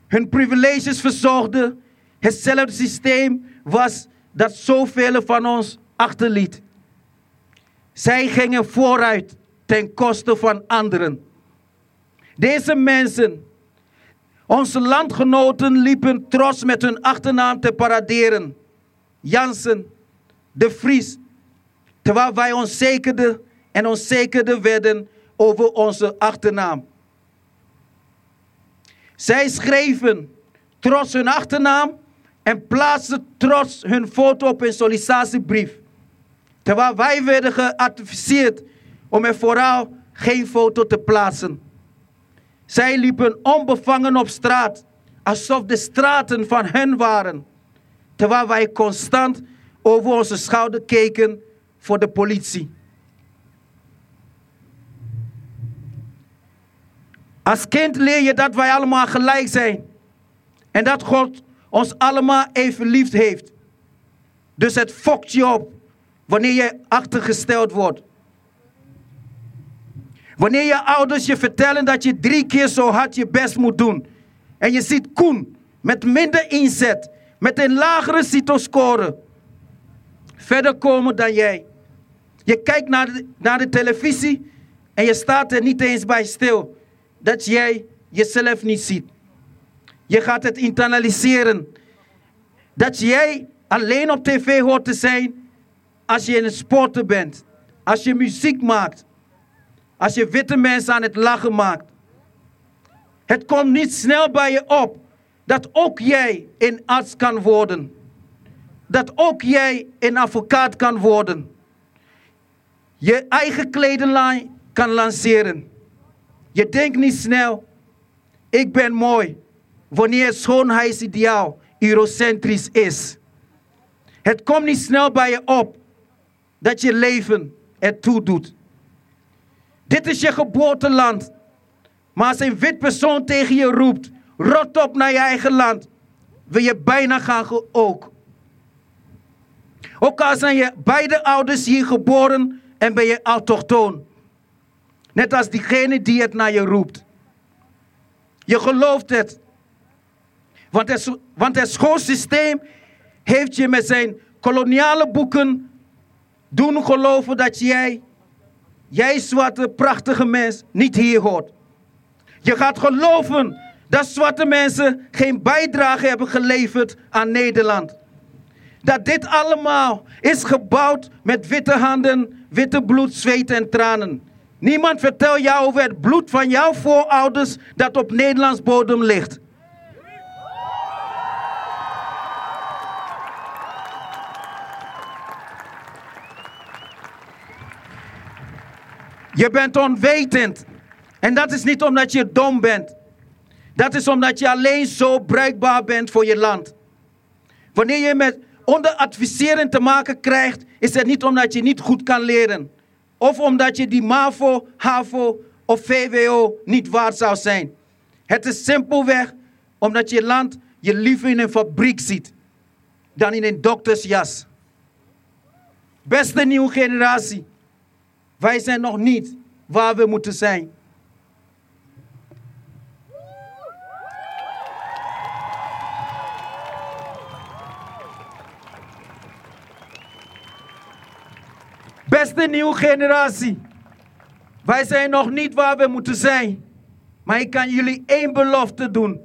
hun privileges verzorgde, hetzelfde systeem was dat zoveel van ons achterliet. Zij gingen vooruit ten koste van anderen. Deze mensen, onze landgenoten, liepen trots met hun achternaam te paraderen. Jansen, De Vries, terwijl wij onzekerder en onzekerder werden over onze achternaam. Zij schreven trots hun achternaam en plaatsten trots hun foto op een sollicitatiebrief. Terwijl wij werden geadviseerd om er vooral geen foto te plaatsen. Zij liepen onbevangen op straat, alsof de straten van hen waren. Terwijl wij constant over onze schouder keken voor de politie. Als kind leer je dat wij allemaal gelijk zijn. En dat God ons allemaal even lief heeft. Dus het fokt je op wanneer je achtergesteld wordt. Wanneer je ouders je vertellen dat je drie keer zo hard je best moet doen. En je ziet Koen met minder inzet, met een lagere CITO-score, verder komen dan jij. Je kijkt naar de, naar de televisie en je staat er niet eens bij stil dat jij jezelf niet ziet. Je gaat het internaliseren. Dat jij alleen op tv hoort te zijn als je een sporter bent. Als je muziek maakt. Als je witte mensen aan het lachen maakt. Het komt niet snel bij je op dat ook jij een arts kan worden. Dat ook jij een advocaat kan worden. Je eigen kledenlijn kan lanceren. Je denkt niet snel, ik ben mooi, wanneer schoonheidsideaal eurocentrisch is. Het komt niet snel bij je op dat je leven ertoe doet. Dit is je geboorteland. Maar als een wit persoon tegen je roept, rot op naar je eigen land, wil je bijna gaan ook. Ook al zijn je beide ouders hier geboren en ben je autochtoon. Net als diegene die het naar je roept. Je gelooft het. Want het, want het schoolsysteem heeft je met zijn koloniale boeken doen geloven dat jij, jij zwarte prachtige mens, niet hier hoort. Je gaat geloven dat zwarte mensen geen bijdrage hebben geleverd aan Nederland. Dat dit allemaal is gebouwd met witte handen, witte bloed, zweet en tranen. Niemand vertelt jou over het bloed van jouw voorouders dat op Nederlands bodem ligt. Je bent onwetend. En dat is niet omdat je dom bent. Dat is omdat je alleen zo bruikbaar bent voor je land. Wanneer je met onderadviseren te maken krijgt, is het niet omdat je niet goed kan leren. Of omdat je die MAVO, HAVO of VWO niet waard zou zijn. Het is simpelweg omdat je land je liever in een fabriek ziet dan in een doktersjas. Beste nieuwe generatie, wij zijn nog niet waar we moeten zijn. Beste nieuwe generatie. Wij zijn nog niet waar we moeten zijn. Maar ik kan jullie één belofte doen.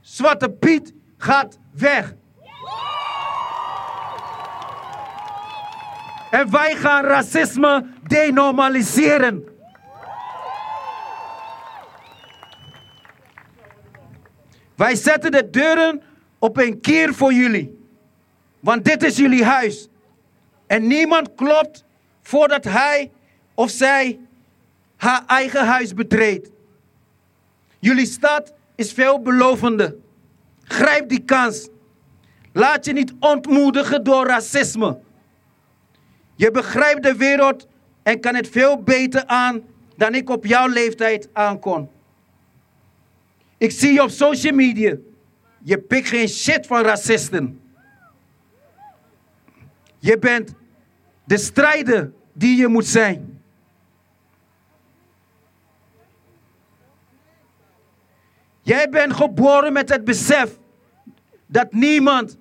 Zwarte Piet gaat weg. En wij gaan racisme denormaliseren. Wij zetten de deuren op een keer voor jullie. Want dit is jullie huis. En niemand klopt voordat hij of zij haar eigen huis betreedt. Jullie stad is veelbelovende. Grijp die kans. Laat je niet ontmoedigen door racisme. Je begrijpt de wereld en kan het veel beter aan dan ik op jouw leeftijd aankon. Ik zie je op social media. Je pikt geen shit van racisten. Je bent de strijder die je moet zijn. Jij bent geboren met het besef dat niemand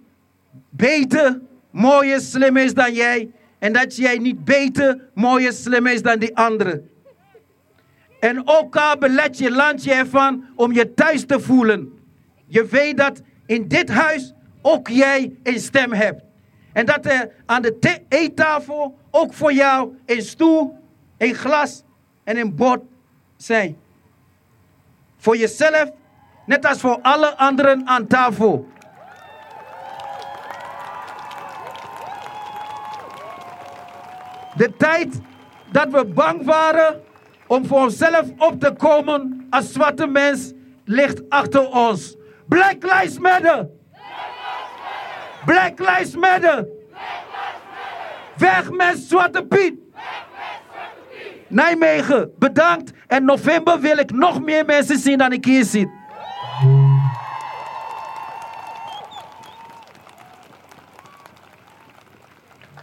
beter, mooier, slim is dan jij. En dat jij niet beter, mooier, slim is dan die anderen. En ook al belet je landje ervan om je thuis te voelen. Je weet dat in dit huis ook jij een stem hebt. En dat er aan de eettafel ook voor jou een stoel, een glas en een bord zijn. Voor jezelf, net als voor alle anderen aan tafel. De tijd dat we bang waren om voor onszelf op te komen als zwarte mens ligt achter ons. Black Lives Matter! Black Lives Matter! Weg met Zwarte Piet! Nijmegen, bedankt. En november wil ik nog meer mensen zien dan ik hier zie.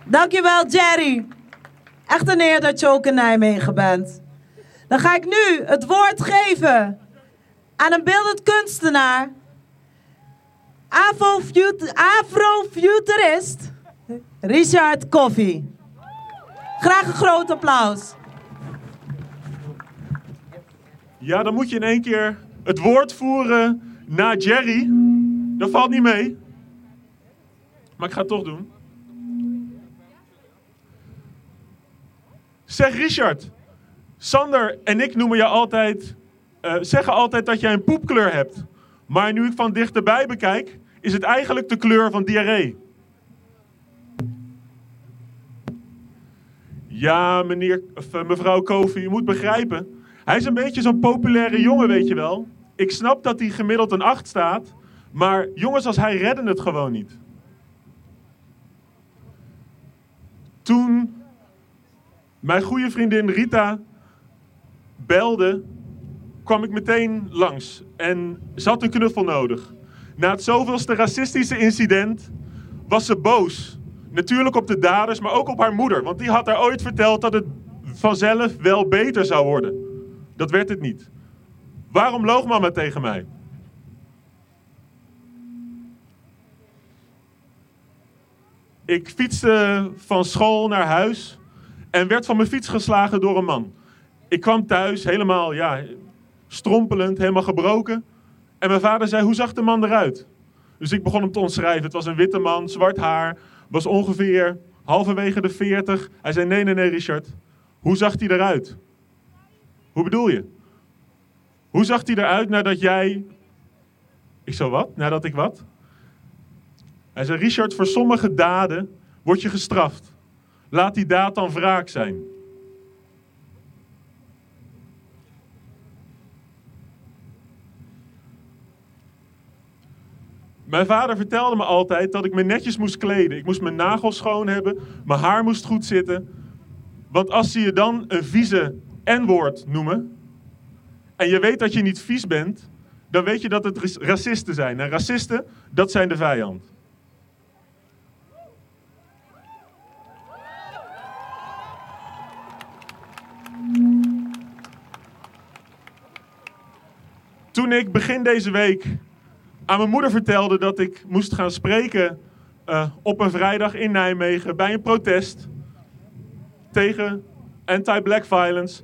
Dankjewel, Jerry. Echt een eer dat je ook in Nijmegen bent. Dan ga ik nu het woord geven aan een beeldend kunstenaar. Afro-fut- Afro-futurist Richard Koffie. Graag een groot applaus. Ja, dan moet je in één keer het woord voeren naar Jerry. Dat valt niet mee. Maar ik ga het toch doen. Zeg Richard, Sander en ik noemen jou altijd, eh, zeggen altijd dat jij een poepkleur hebt. Maar nu ik van dichterbij bekijk, is het eigenlijk de kleur van diarree. Ja, meneer, of, eh, mevrouw Kofi, je moet begrijpen. Hij is een beetje zo'n populaire jongen, weet je wel. Ik snap dat hij gemiddeld een 8 staat. Maar jongens als hij redden het gewoon niet. Toen mijn goede vriendin Rita belde, kwam ik meteen langs. En ze had een knuffel nodig. Na het zoveelste racistische incident was ze boos. Natuurlijk op de daders, maar ook op haar moeder. Want die had haar ooit verteld dat het vanzelf wel beter zou worden. Dat werd het niet. Waarom loog mama tegen mij? Ik fietste van school naar huis en werd van mijn fiets geslagen door een man. Ik kwam thuis helemaal ja, strompelend, helemaal gebroken. En mijn vader zei, hoe zag de man eruit? Dus ik begon hem te omschrijven. Het was een witte man, zwart haar, was ongeveer halverwege de 40. Hij zei, nee, nee, nee, Richard. Hoe zag hij eruit? Hoe bedoel je? Hoe zag hij eruit nadat jij... Ik zo wat? Nadat ik wat? Hij zei, Richard, voor sommige daden word je gestraft. Laat die daad dan wraak zijn. Mijn vader vertelde me altijd dat ik me netjes moest kleden. Ik moest mijn nagels schoon hebben, mijn haar moest goed zitten. Want als ze je dan een vieze N-woord noemen, en je weet dat je niet vies bent, dan weet je dat het racisten zijn. En racisten, dat zijn de vijand. Toen ik begin deze week aan mijn moeder vertelde dat ik moest gaan spreken eh, op een vrijdag in Nijmegen bij een protest tegen anti-black violence,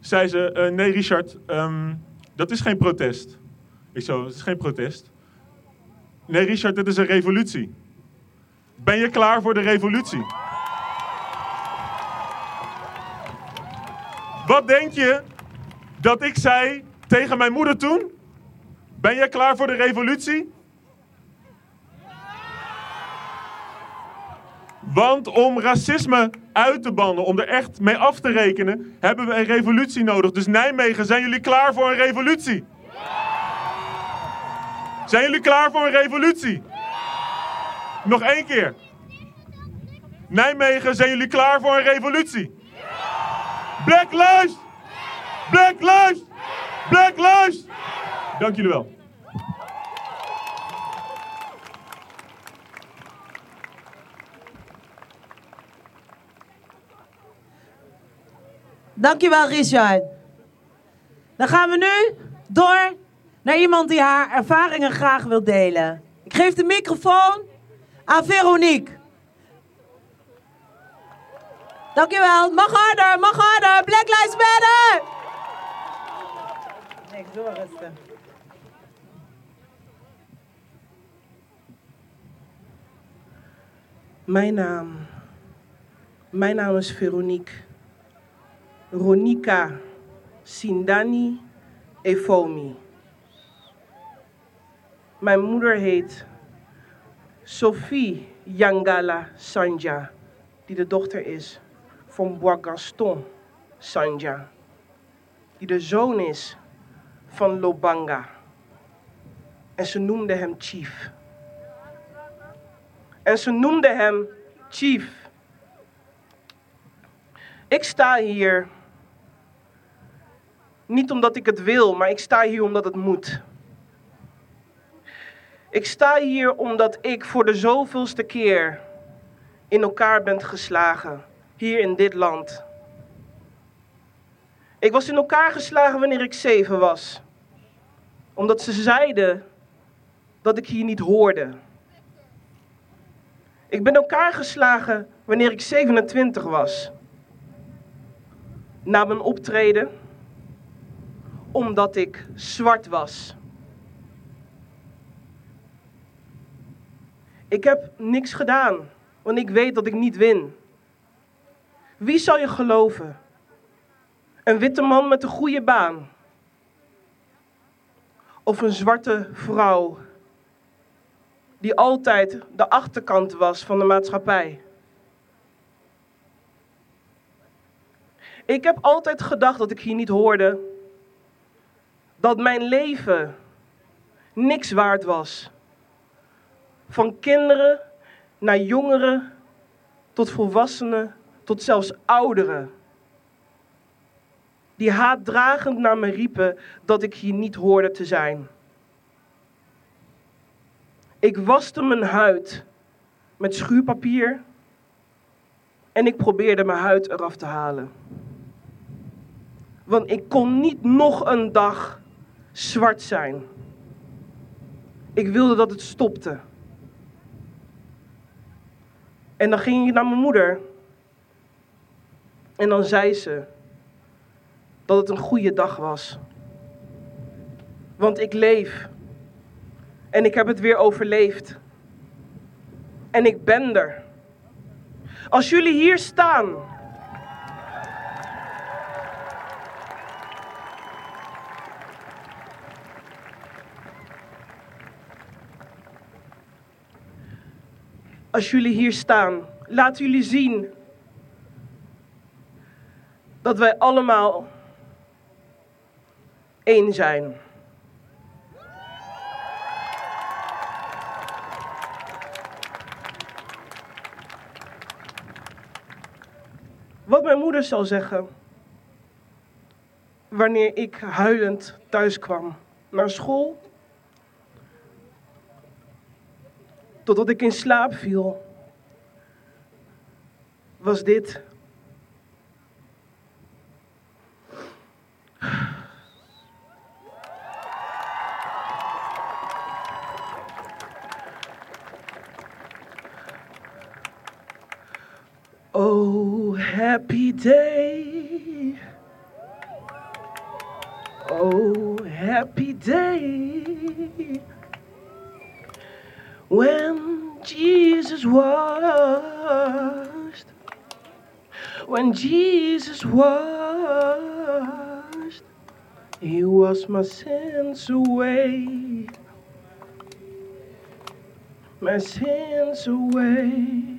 zei ze: eh, Nee, Richard, ehm, dat is geen protest. Ik zo: Het is geen protest. Nee, Richard, dit is een revolutie. Ben je klaar voor de revolutie? Wat denk je dat ik zei tegen mijn moeder toen? Ben je klaar voor de revolutie? Want om racisme uit te bannen, om er echt mee af te rekenen, hebben we een revolutie nodig. Dus Nijmegen, zijn jullie klaar voor een revolutie? Zijn jullie klaar voor een revolutie? Nog één keer. Nijmegen, zijn jullie klaar voor een revolutie? Black Lives! Black Lives! Black Lives! Dank jullie wel. Dankjewel, Richard. Dan gaan we nu door naar iemand die haar ervaringen graag wil delen. Ik geef de microfoon aan Veronique. Dankjewel. Mag harder, mag harder. Black Lives Matter! Nee, ik doe rustig. Mijn naam. Mijn naam is Veronique. Ronika Sindani Efomi. Mijn moeder heet Sophie Yangala Sanja, die de dochter is van Bois Gaston Sanja, die de zoon is van Lobanga. En ze noemde hem Chief. En ze noemde hem Chief. Ik sta hier niet omdat ik het wil, maar ik sta hier omdat het moet. Ik sta hier omdat ik voor de zoveelste keer in elkaar ben geslagen, hier in dit land. Ik was in elkaar geslagen wanneer ik zeven was, omdat ze zeiden dat ik hier niet hoorde. Ik ben elkaar geslagen wanneer ik 27 was. Na mijn optreden, omdat ik zwart was. Ik heb niks gedaan, want ik weet dat ik niet win. Wie zal je geloven? Een witte man met een goede baan? Of een zwarte vrouw die altijd de achterkant was van de maatschappij? Ik heb altijd gedacht dat ik hier niet hoorde. Dat mijn leven niks waard was. Van kinderen naar jongeren, tot volwassenen, tot zelfs ouderen. Die haatdragend naar me riepen dat ik hier niet hoorde te zijn. Ik waste mijn huid met schuurpapier en ik probeerde mijn huid eraf te halen. Want ik kon niet nog een dag zwart zijn. Ik wilde dat het stopte. En dan ging ik naar mijn moeder. En dan zei ze dat het een goede dag was. Want ik leef. En ik heb het weer overleefd. En ik ben er. Als jullie hier staan. Als jullie hier staan, laten jullie zien dat wij allemaal één zijn. Wat mijn moeder zou zeggen wanneer ik huilend thuis kwam naar school, totdat ik in slaap viel, was dit. Happy day. Oh, happy day. When Jesus washed, when Jesus washed, He washed my sins away, my sins away.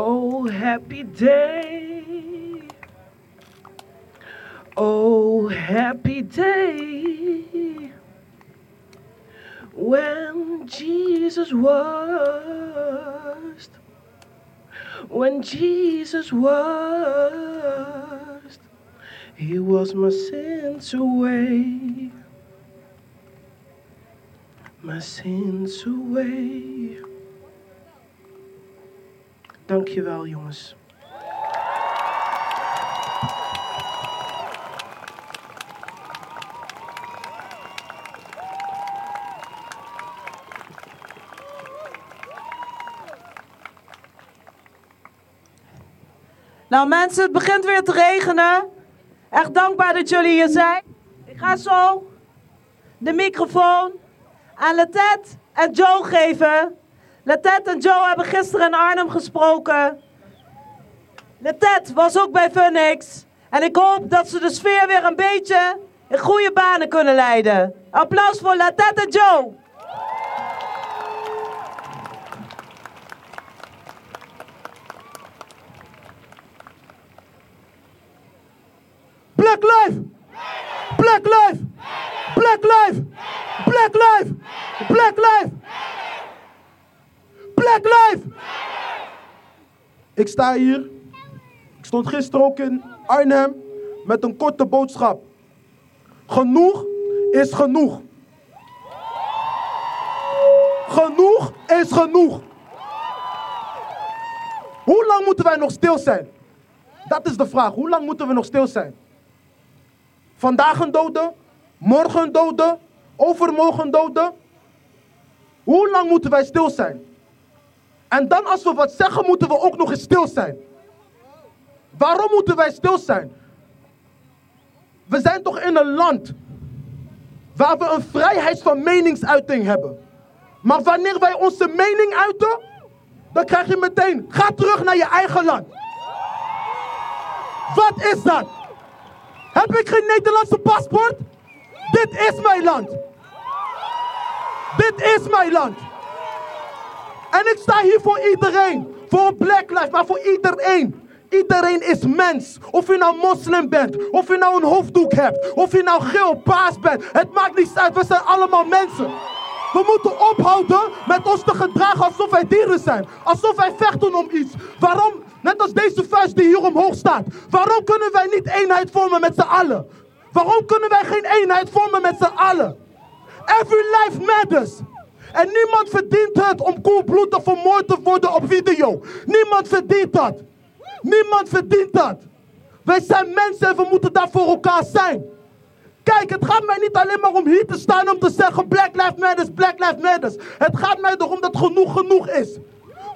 Oh, happy day. Oh, happy day. When Jesus washed, when Jesus washed, He was my sins away, my sins away. Dankjewel jongens. Nou mensen, het begint weer te regenen. Echt dankbaar dat jullie hier zijn. Ik ga zo de microfoon aan Letet en Joe geven. Letet en Joe hebben gisteren in Arnhem gesproken. Letet was ook bij Phoenix. En ik hoop dat ze de sfeer weer een beetje in goede banen kunnen leiden. Applaus voor Letet en Joe. Black life! Black life! Black life! Black life! Black life! Ik sta hier. Ik stond gisteren ook in Arnhem met een korte boodschap. Genoeg is genoeg. Genoeg is genoeg. Hoe lang moeten wij nog stil zijn? Dat is de vraag. Hoe lang moeten we nog stil zijn? Vandaag een dode, morgen een dode, overmorgen een dode. Hoe lang moeten wij stil zijn? En dan als we wat zeggen, moeten we ook nog eens stil zijn. Waarom moeten wij stil zijn? We zijn toch in een land waar we een vrijheid van meningsuiting hebben. Maar wanneer wij onze mening uiten, dan krijg je meteen, ga terug naar je eigen land. Wat is dat? Heb ik geen Nederlandse paspoort? Dit is mijn land. Dit is mijn land. En ik sta hier voor iedereen. Voor Black Lives, maar voor iedereen. Iedereen is mens. Of je nou moslim bent, of je nou een hoofddoek hebt, of je nou geel, paas bent. Het maakt niets uit, we zijn allemaal mensen. We moeten ophouden met ons te gedragen alsof wij dieren zijn. Alsof wij vechten om iets. Waarom, net als deze vuist die hier omhoog staat, waarom kunnen wij niet eenheid vormen met z'n allen? Waarom kunnen wij geen eenheid vormen met z'n allen? Every life matters. En niemand verdient het om koelbloedig vermoord te worden op video. Niemand verdient dat. Niemand verdient dat. Wij zijn mensen en we moeten daar voor elkaar zijn. Kijk, het gaat mij niet alleen maar om hier te staan om te zeggen Black Lives Matter, Black Lives Matter. Het gaat mij erom dat genoeg genoeg is.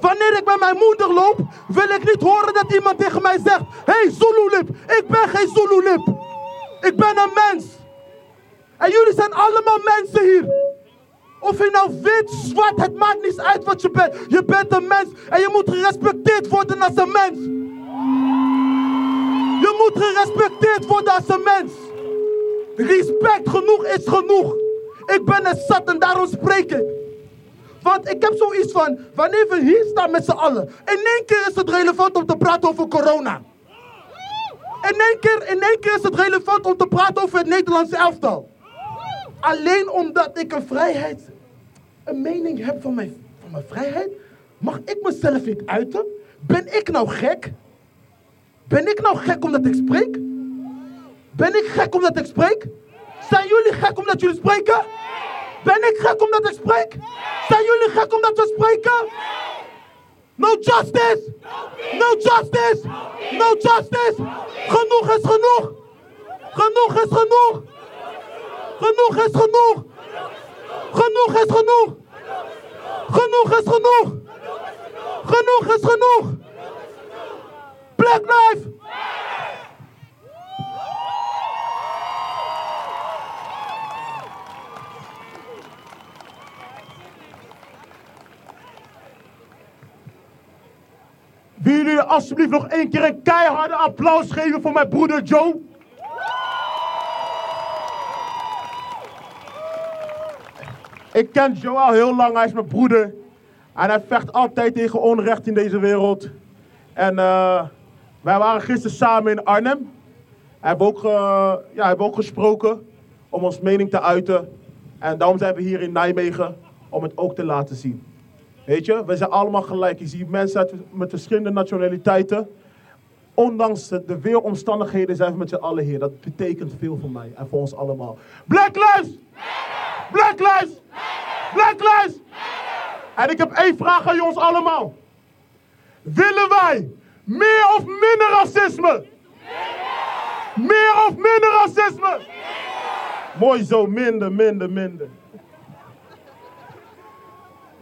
Wanneer ik met mijn moeder loop, wil ik niet horen dat iemand tegen mij zegt: Hey Zululip, ik ben geen Zululip. Ik ben een mens. En jullie zijn allemaal mensen hier. Of je nou wit, zwart, het maakt niet uit wat je bent. Je bent een mens en je moet gerespecteerd worden als een mens. Je moet gerespecteerd worden als een mens. Respect genoeg is genoeg. Ik ben het zat en daarom spreek ik. Want ik heb zoiets van, wanneer we hier staan met z'n allen, in één keer is het relevant om te praten over corona. In één keer, in één keer is het relevant om te praten over het Nederlandse elftal. Alleen omdat ik een vrijheid, een mening heb van mijn, van mijn vrijheid, mag ik mezelf niet uiten? Ben ik nou gek? Ben ik nou gek omdat ik spreek? Ben ik gek omdat ik spreek? Zijn jullie gek omdat jullie spreken? Ben ik gek omdat ik spreek? Zijn jullie gek omdat we spreken? No justice! No justice! No justice! Genoeg is genoeg! Genoeg is genoeg! Genoeg is genoeg! Genoeg is genoeg! Genoeg is genoeg! Genoeg is genoeg! Black Life! Willen jullie alsjeblieft nog één keer een keiharde applaus geven voor mijn broeder Joe? Ik ken Joe al heel lang, hij is mijn broeder. En hij vecht altijd tegen onrecht in deze wereld. En eh, wij waren gisteren samen in Arnhem. Heeft ook, eh, ja, hebben ook gesproken om ons mening te uiten. En daarom zijn we hier in Nijmegen om het ook te laten zien. Weet je, we zijn allemaal gelijk. Je ziet mensen met verschillende nationaliteiten. Ondanks de, de weeromstandigheden zijn we met z'n allen hier. Dat betekent veel voor mij en voor ons allemaal. Black Lives! Black Lives! Black Lives! En ik heb één vraag aan ons allemaal. Willen wij meer of minder racisme? Meer of minder racisme? Mooi zo, minder, minder, minder.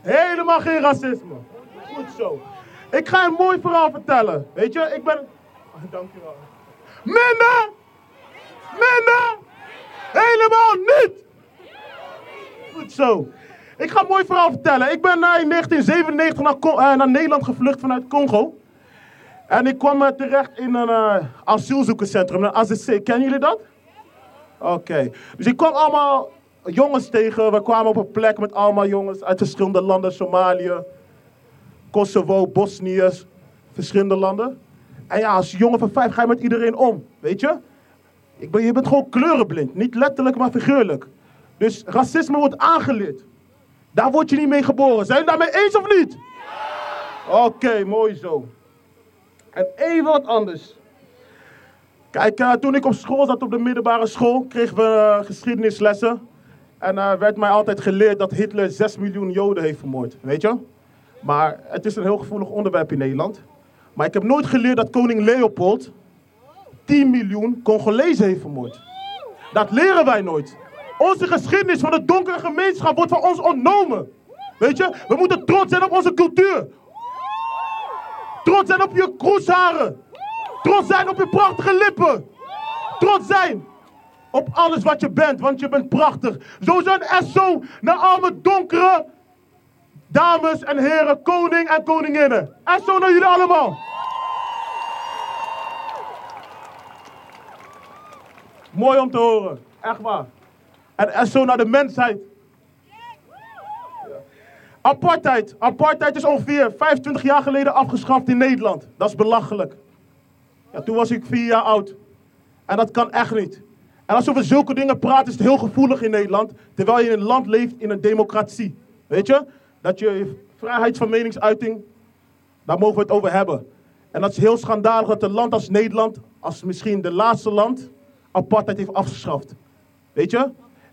Helemaal geen racisme. Goed zo. Ik ga een mooi verhaal vertellen. Weet je, ik ben Dankjewel. Minder! Minder! Helemaal niet! Zo. Ik ga een mooi verhaal vertellen. Ik ben in 1997 naar, eh, naar Nederland gevlucht vanuit Congo. En ik kwam eh, terecht in een eh, asielzoekerscentrum, een AZC. Kennen jullie dat? Oké. Dus ik kwam allemaal jongens tegen. We kwamen op een plek met allemaal jongens uit verschillende landen. Somalië, Kosovo, Bosnië, verschillende landen. En ja, als jongen van vijf ga je met iedereen om, weet je? Ik ben, je bent gewoon kleurenblind. Niet letterlijk, maar figuurlijk. Dus racisme wordt aangeleerd. Daar word je niet mee geboren. Zijn jullie daarmee eens of niet? Oké, mooi zo. En even wat anders. Kijk, eh, toen ik op school zat, op de middelbare school, kregen we eh, geschiedenislessen. En er werd mij altijd geleerd dat Hitler 6 miljoen Joden heeft vermoord, weet je? Maar het is een heel gevoelig onderwerp in Nederland. Maar ik heb nooit geleerd dat koning Leopold 10 miljoen Congolezen heeft vermoord. Dat leren wij nooit. Onze geschiedenis van de donkere gemeenschap wordt van ons ontnomen. Weet je, we moeten trots zijn op onze cultuur. Trots zijn op je kroesharen. Trots zijn op je prachtige lippen. Trots zijn op alles wat je bent, want je bent prachtig. Sowieso een SO naar alle donkere dames en heren, koning en koninginnen. SO naar jullie allemaal. Mooi om te horen, echt waar. En SO naar de mensheid. Apartheid. Apartheid is ongeveer 25 jaar geleden afgeschaft in Nederland. Dat is belachelijk. Ja, toen was ik vier jaar oud. En dat kan echt niet. En als we over zulke dingen praten, is het heel gevoelig in Nederland. Terwijl je in een land leeft in een democratie. Weet je? Dat je vrijheid van meningsuiting, daar mogen we het over hebben. En dat is heel schandalig dat een land als Nederland, als misschien de laatste land, apartheid heeft afgeschaft. Weet je?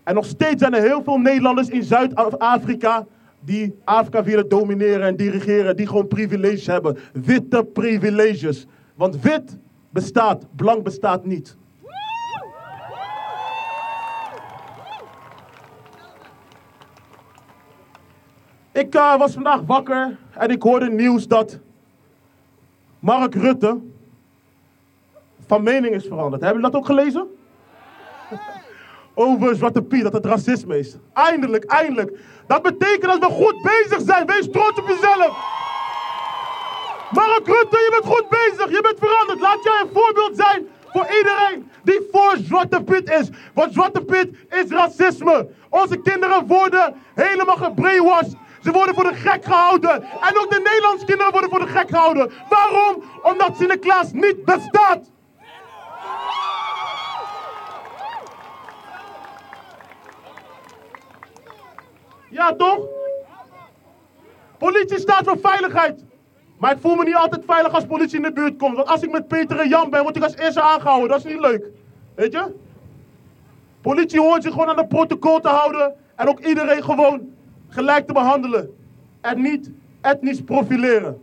En nog steeds zijn er heel veel Nederlanders in Zuid-Afrika die Afrika willen domineren en dirigeren, die gewoon privileges hebben. Witte privileges. Want wit bestaat, blank bestaat niet. Ik eh, was vandaag wakker en ik hoorde nieuws dat Mark Rutte van mening is veranderd. Hebben jullie dat ook gelezen? Over Zwarte Piet, dat het racisme is. Eindelijk, eindelijk. Dat betekent dat we goed bezig zijn. Wees trots op jezelf. Mark Rutte, je bent goed bezig. Je bent veranderd. Laat jij een voorbeeld zijn voor iedereen die voor Zwarte Piet is. Want Zwarte Piet is racisme. Onze kinderen worden helemaal gebrainwashed. Ze worden voor de gek gehouden. En ook de Nederlandse kinderen worden voor de gek gehouden. Waarom? Omdat Sinterklaas niet bestaat. Ja, toch? Politie staat voor veiligheid. Maar ik voel me niet altijd veilig als politie in de buurt komt. Want als ik met Peter en Jan ben, word ik als eerste aangehouden. Dat is niet leuk. Weet je? Politie hoort zich gewoon aan het protocol te houden. En ook iedereen gewoon gelijk te behandelen. En niet etnisch profileren.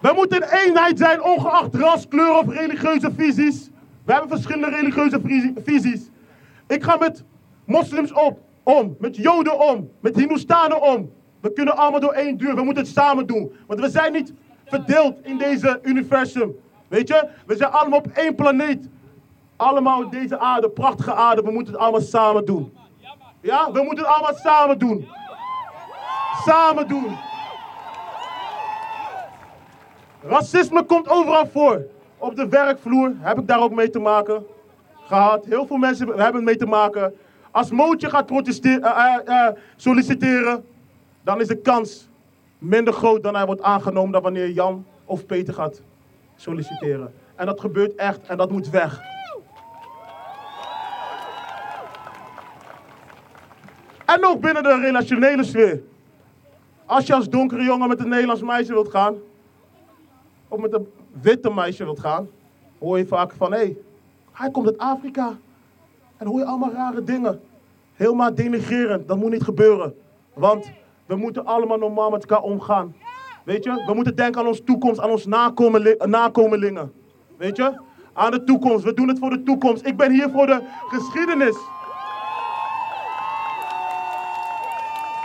We moeten een eenheid zijn, ongeacht ras, kleur of religieuze visies. We hebben verschillende religieuze visi- visies. Ik ga met moslims op, om, met joden om, met hindoestanen om. We kunnen allemaal door één deur, we moeten het samen doen. Want we zijn niet verdeeld in deze universum. Weet je, we zijn allemaal op één planeet. Allemaal op deze aarde, prachtige aarde, we moeten het allemaal samen doen. Ja, we moeten het allemaal samen doen. Samen doen. Racisme komt overal voor. Op de werkvloer heb ik daar ook mee te maken gehad. Heel veel mensen hebben mee te maken. Als Mootje gaat protesteren, eh, eh, eh, solliciteren, dan is de kans minder groot dan hij wordt aangenomen dan wanneer Jan of Peter gaat solliciteren. En dat gebeurt echt en dat moet weg. En ook binnen de relationele sfeer. Als je als donkere jongen met een Nederlands meisje wilt gaan, of met een witte meisje wilt gaan, hoor je vaak van hé, hey, hij komt uit Afrika. En hoor je allemaal rare dingen. Helemaal denigrerend, dat moet niet gebeuren. Want we moeten allemaal normaal met elkaar omgaan. Weet je, we moeten denken aan onze toekomst, aan onze nakomeli- nakomelingen. Weet je, aan de toekomst. We doen het voor de toekomst. Ik ben hier voor de geschiedenis.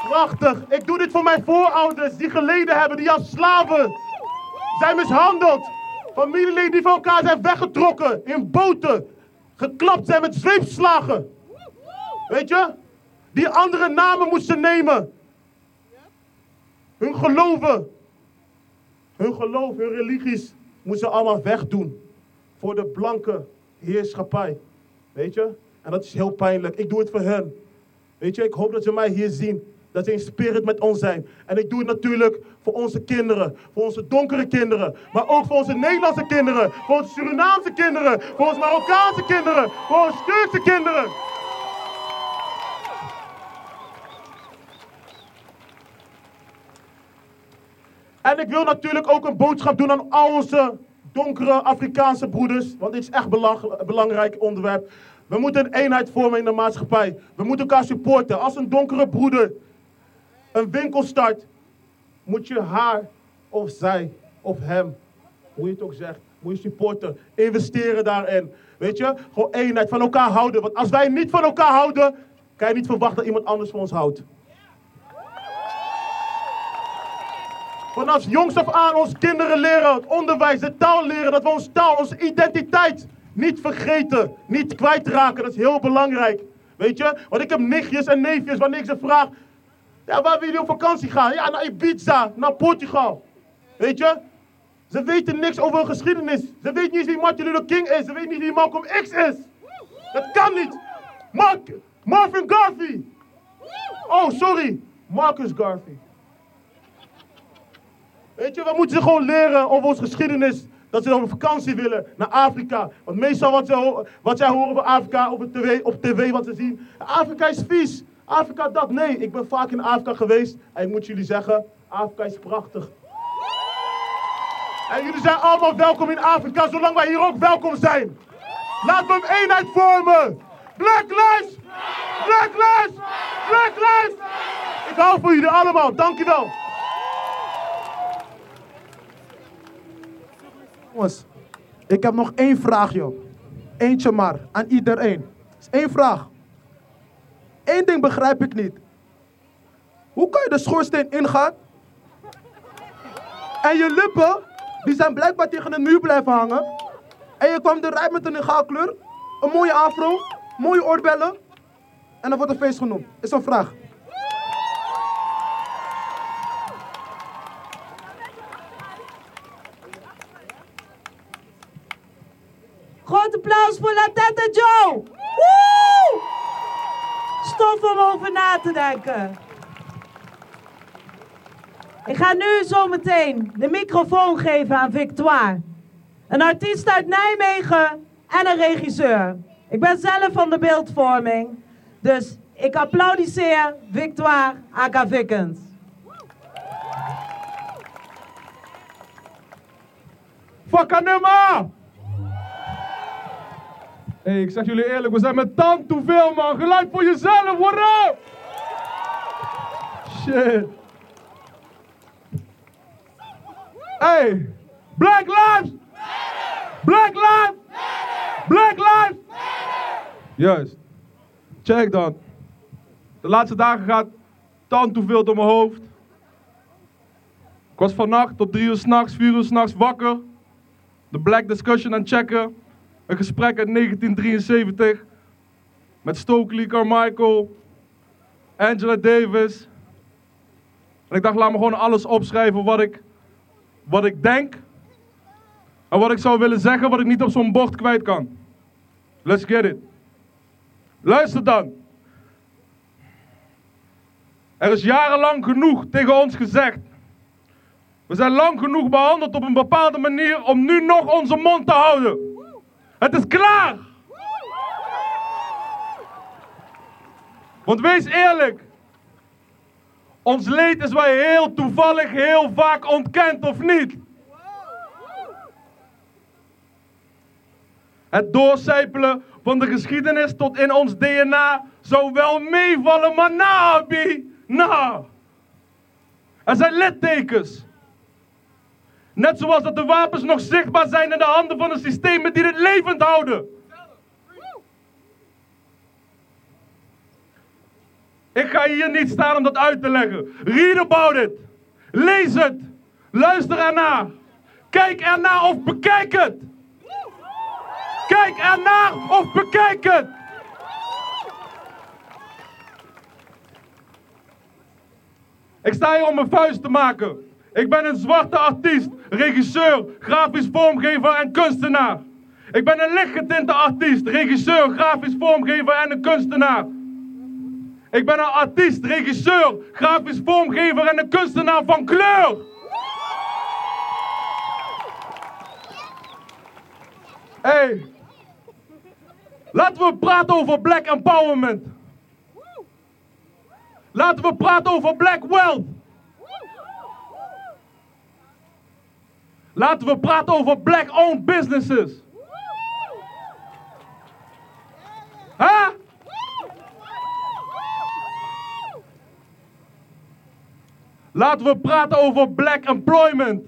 Prachtig. Ik doe dit voor mijn voorouders die geleden hebben, die als slaven zijn mishandeld. Familieleden die van elkaar zijn weggetrokken in boten. Geklapt zijn met zweepslagen. Weet je? Die andere namen moesten nemen. Hun geloven. Hun geloof, hun religies moesten allemaal wegdoen. Voor de blanke heerschappij. Weet je? En dat is heel pijnlijk. Ik doe het voor hen. Weet je, ik hoop dat ze mij hier zien. Dat ze in spirit met ons zijn. En ik doe het natuurlijk voor onze kinderen. Voor onze donkere kinderen. Maar ook voor onze Nederlandse kinderen. Voor onze Surinaamse kinderen. Voor onze Marokkaanse kinderen. Voor onze Turkse kinderen. En ik wil natuurlijk ook een boodschap doen aan al onze donkere Afrikaanse broeders. Want dit is echt een belangrijk onderwerp. We moeten een eenheid vormen in de maatschappij. We moeten elkaar supporten. Als een donkere broeder een winkel start, moet je haar of zij of hem, hoe je het ook zegt, moet je supporten. Investeren daarin. Weet je, gewoon eenheid van elkaar houden. Want als wij niet van elkaar houden, kan je niet verwachten dat iemand anders van ons houdt. Vanaf jongs af aan onze kinderen leren, het onderwijs, de taal leren, dat we onze taal, onze identiteit niet vergeten, niet kwijtraken. Dat is heel belangrijk. Weet je? Want ik heb nichtjes en neefjes wanneer ik ze vraag, ja, waar wil je op vakantie gaan? Ja, naar Ibiza, naar Portugal. Weet je? Ze weten niks over hun geschiedenis. Ze weten niet wie Martin Luther King is. Ze weten niet wie Malcolm X is. Dat kan niet. Mark, Marvin Garvey. Oh, sorry. Marcus Garvey. Weet je, we moeten ze gewoon leren over onze geschiedenis. Dat ze op vakantie willen naar Afrika. Want meestal wat, ze, wat zij horen over Afrika op tv, tv, wat ze zien. Afrika is vies. Afrika dat. Nee, ik ben vaak in Afrika geweest. En ik moet jullie zeggen, Afrika is prachtig. En jullie zijn allemaal welkom in Afrika, zolang wij hier ook welkom zijn. Laten we een eenheid vormen. Black Lives! Black Lives! Black Lives! Ik hou van jullie allemaal, dankjewel. Jongens, ik heb nog één vraag, joh. Eentje maar, aan iedereen. Één vraag. Eén ding begrijp ik niet. Hoe kan je de schoorsteen ingaan? En je lippen, die zijn blijkbaar tegen de muur blijven hangen. En je kwam eruit met een gaalkleur, een mooie afro, mooie oorbellen. En dan wordt een feest genoemd. Is een vraag. Groot applaus voor La Tata Joe. Stof om over na te denken. Ik ga nu zo meteen de microfoon geven aan Victoire. Een artiest uit Nijmegen en een regisseur. Ik ben zelf van de beeldvorming. Dus ik applaudisseer Victoire Aka Vickens. Fakkanumma! Hey, ik zeg jullie eerlijk, we zijn met tand te veel, man. Geluid voor jezelf, up? Shit. Hey, Black Lives! Black Lives! Black Lives! Juist. Check dan. De laatste dagen gaat tand te veel door mijn hoofd. Ik was vannacht tot drie uur s'nachts, vier uur s'nachts wakker. De Black Discussion aan checken. Een gesprek uit 1973 met Stokely Carmichael, Angela Davis. En ik dacht, laat me gewoon alles opschrijven wat ik, wat ik denk. En wat ik zou willen zeggen, wat ik niet op zo'n bord kwijt kan. Let's get it. Luister dan. Er is jarenlang genoeg tegen ons gezegd. We zijn lang genoeg behandeld op een bepaalde manier om nu nog onze mond te houden. Het is klaar. Want wees eerlijk. Ons leed is wel heel toevallig heel vaak ontkend of niet. Het doorcijpelen van de geschiedenis tot in ons DNA zou wel meevallen, maar na, Abi, na. Er zijn littekens. Net zoals dat de wapens nog zichtbaar zijn in de handen van de systemen die dit levend houden. Ik ga hier niet staan om dat uit te leggen. Read about it. Lees het. Luister ernaar. Kijk ernaar of bekijk het. Kijk ernaar of bekijk het. Ik sta hier om mijn vuist te maken. Ik ben een zwarte artiest, regisseur, grafisch vormgever en kunstenaar. Ik ben een lichtgetinte artiest, regisseur, grafisch vormgever en een kunstenaar. Ik ben een artiest, regisseur, grafisch vormgever en een kunstenaar van kleur. Hey, laten we praten over black empowerment. Laten we praten over black wealth. Laten we praten over black-owned businesses. Huh? Laten we praten over black employment.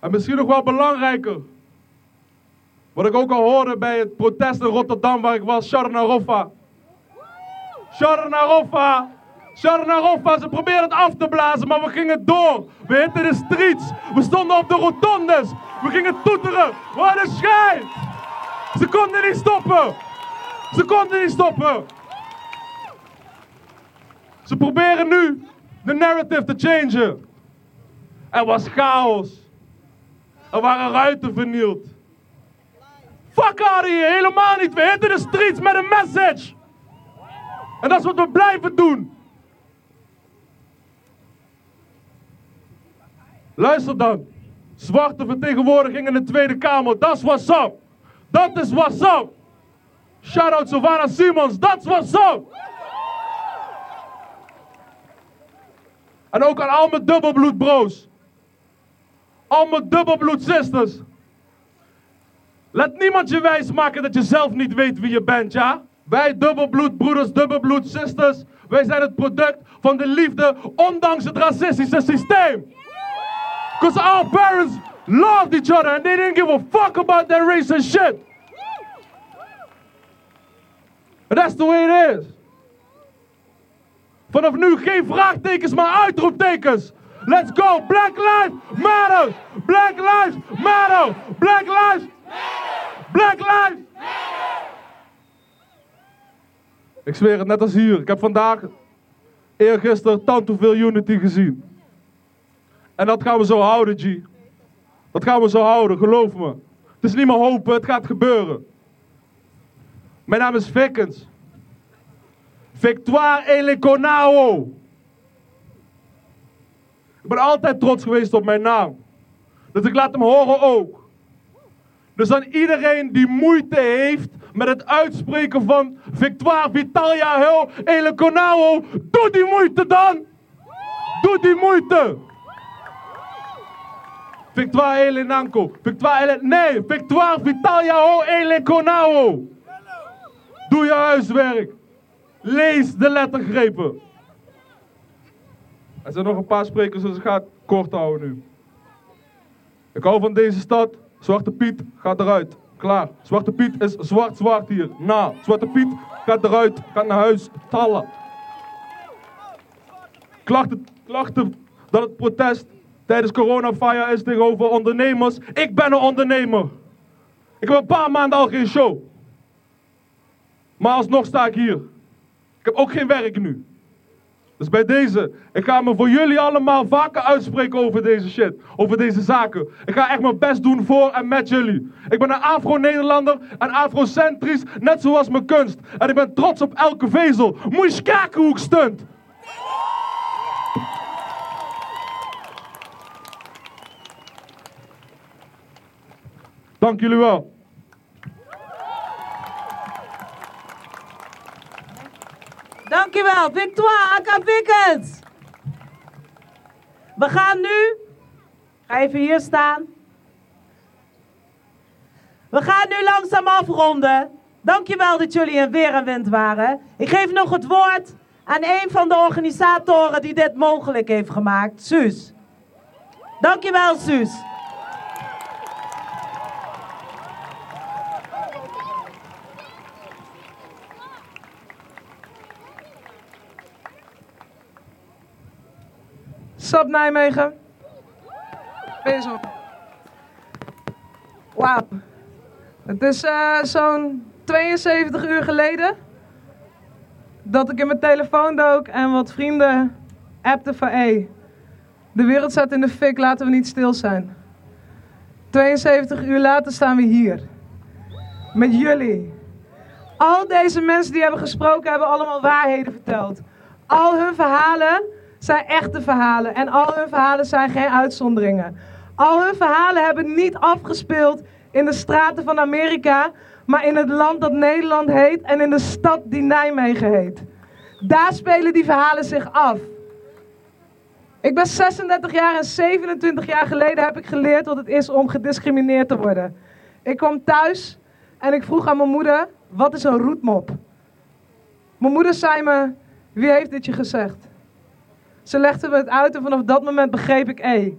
En misschien nog wel belangrijker. Wat ik ook al hoorde bij het protest in Rotterdam waar ik was, Sharna Roffa. Sharna Roffa. Sharna Roffa, ze probeerden het af te blazen, maar we gingen door. We hitten de streets. We stonden op de rotondes. We gingen toeteren. Wat een schijt. Ze konden niet stoppen. Ze konden niet stoppen. Ze proberen nu de narrative te changen. Er was chaos. Er waren ruiten vernield. Fuck of here, helemaal niet. We hitten de streets met een message. En dat is wat we blijven doen. Luister dan. Zwarte vertegenwoordiging in de Tweede Kamer. Dat is what's up. Dat is what's up. Shout out Savannah Simons. Dat is what's up. En ook aan al mijn dubbelbloed bro's. Al mijn dubbelbloed sisters. Laat niemand je wijs maken dat je zelf niet weet wie je bent, ja? Wij dubbelbloed broeders, dubbelbloed sisters. Wij zijn het product van de liefde, ondanks het racistische systeem. Because our parents loved each other and they didn't give a fuck about their race and shit. And that's the way it is. Vanaf nu geen vraagtekens, maar uitroeptekens. Let's go. Black Lives Matter. Black Lives Matter. Black Lives Black Lives Ik zweer het, net als hier. Ik heb vandaag, eergisteren, tant hoeveel Unity gezien. En dat gaan we zo houden, G. Dat gaan we zo houden, geloof me. Het is niet meer hopen, het gaat gebeuren. Mijn naam is Vickens. Victoire Eleconao. Ik ben altijd trots geweest op mijn naam. Dus ik laat hem horen ook. Dus aan iedereen die moeite heeft met het uitspreken van Victoire Vitalia Hill Eleconao, doe die moeite dan! Doe die moeite! Victoire Elenanco. Victoire Ele... Nee, Victoire Vitalia Ho Eleconao. Doe je huiswerk. Lees de lettergrepen. Er zijn nog een paar sprekers, dus ik ga het kort houden nu. Ik hou van deze stad. Zwarte Piet gaat eruit. Klaar. Zwarte Piet is zwart-zwart hier. Na. Zwarte Piet gaat eruit. Gaat naar huis. Tallen. Klachten, klachten dat het protest tijdens coronafire is tegenover ondernemers. Ik ben een ondernemer. Ik heb een paar maanden al geen show. Maar alsnog sta ik hier. Ik heb ook geen werk nu. Dus bij deze, ik ga me voor jullie allemaal vaker uitspreken over deze shit. Over deze zaken. Ik ga echt mijn best doen voor en met jullie. Ik ben een Afro-Nederlander en Afrocentrisch, net zoals mijn kunst. En ik ben trots op elke vezel. Moet je kijken hoe ik stunt. Dank jullie wel. Dankjewel, Victoire Akka Pickens. We gaan nu, ga even hier staan. We gaan nu langzaam afronden. Dankjewel dat jullie in weer en wind waren. Ik geef nog het woord aan een van de organisatoren die dit mogelijk heeft gemaakt, Suus. Dankjewel, Suus. Sap Nijmegen. Bezig. Wauw. Het is eh, zo'n 72 uur geleden dat ik in mijn telefoon dook en wat vrienden appten van hé, de wereld staat in de fik, laten we niet stil zijn. 72 uur later staan we hier. Met jullie. Al deze mensen die hebben gesproken hebben allemaal waarheden verteld. Al hun verhalen zijn echte verhalen en al hun verhalen zijn geen uitzonderingen. Al hun verhalen hebben niet afgespeeld in de straten van Amerika, maar in het land dat Nederland heet en in de stad die Nijmegen heet. Daar spelen die verhalen zich af. Ik ben 36 jaar en 27 jaar geleden heb ik geleerd wat het is om gediscrimineerd te worden. Ik kwam thuis en ik vroeg aan mijn moeder, wat is een roetmop? Mijn moeder zei me, wie heeft dit je gezegd? Ze legde me het uit en vanaf dat moment begreep ik, hé,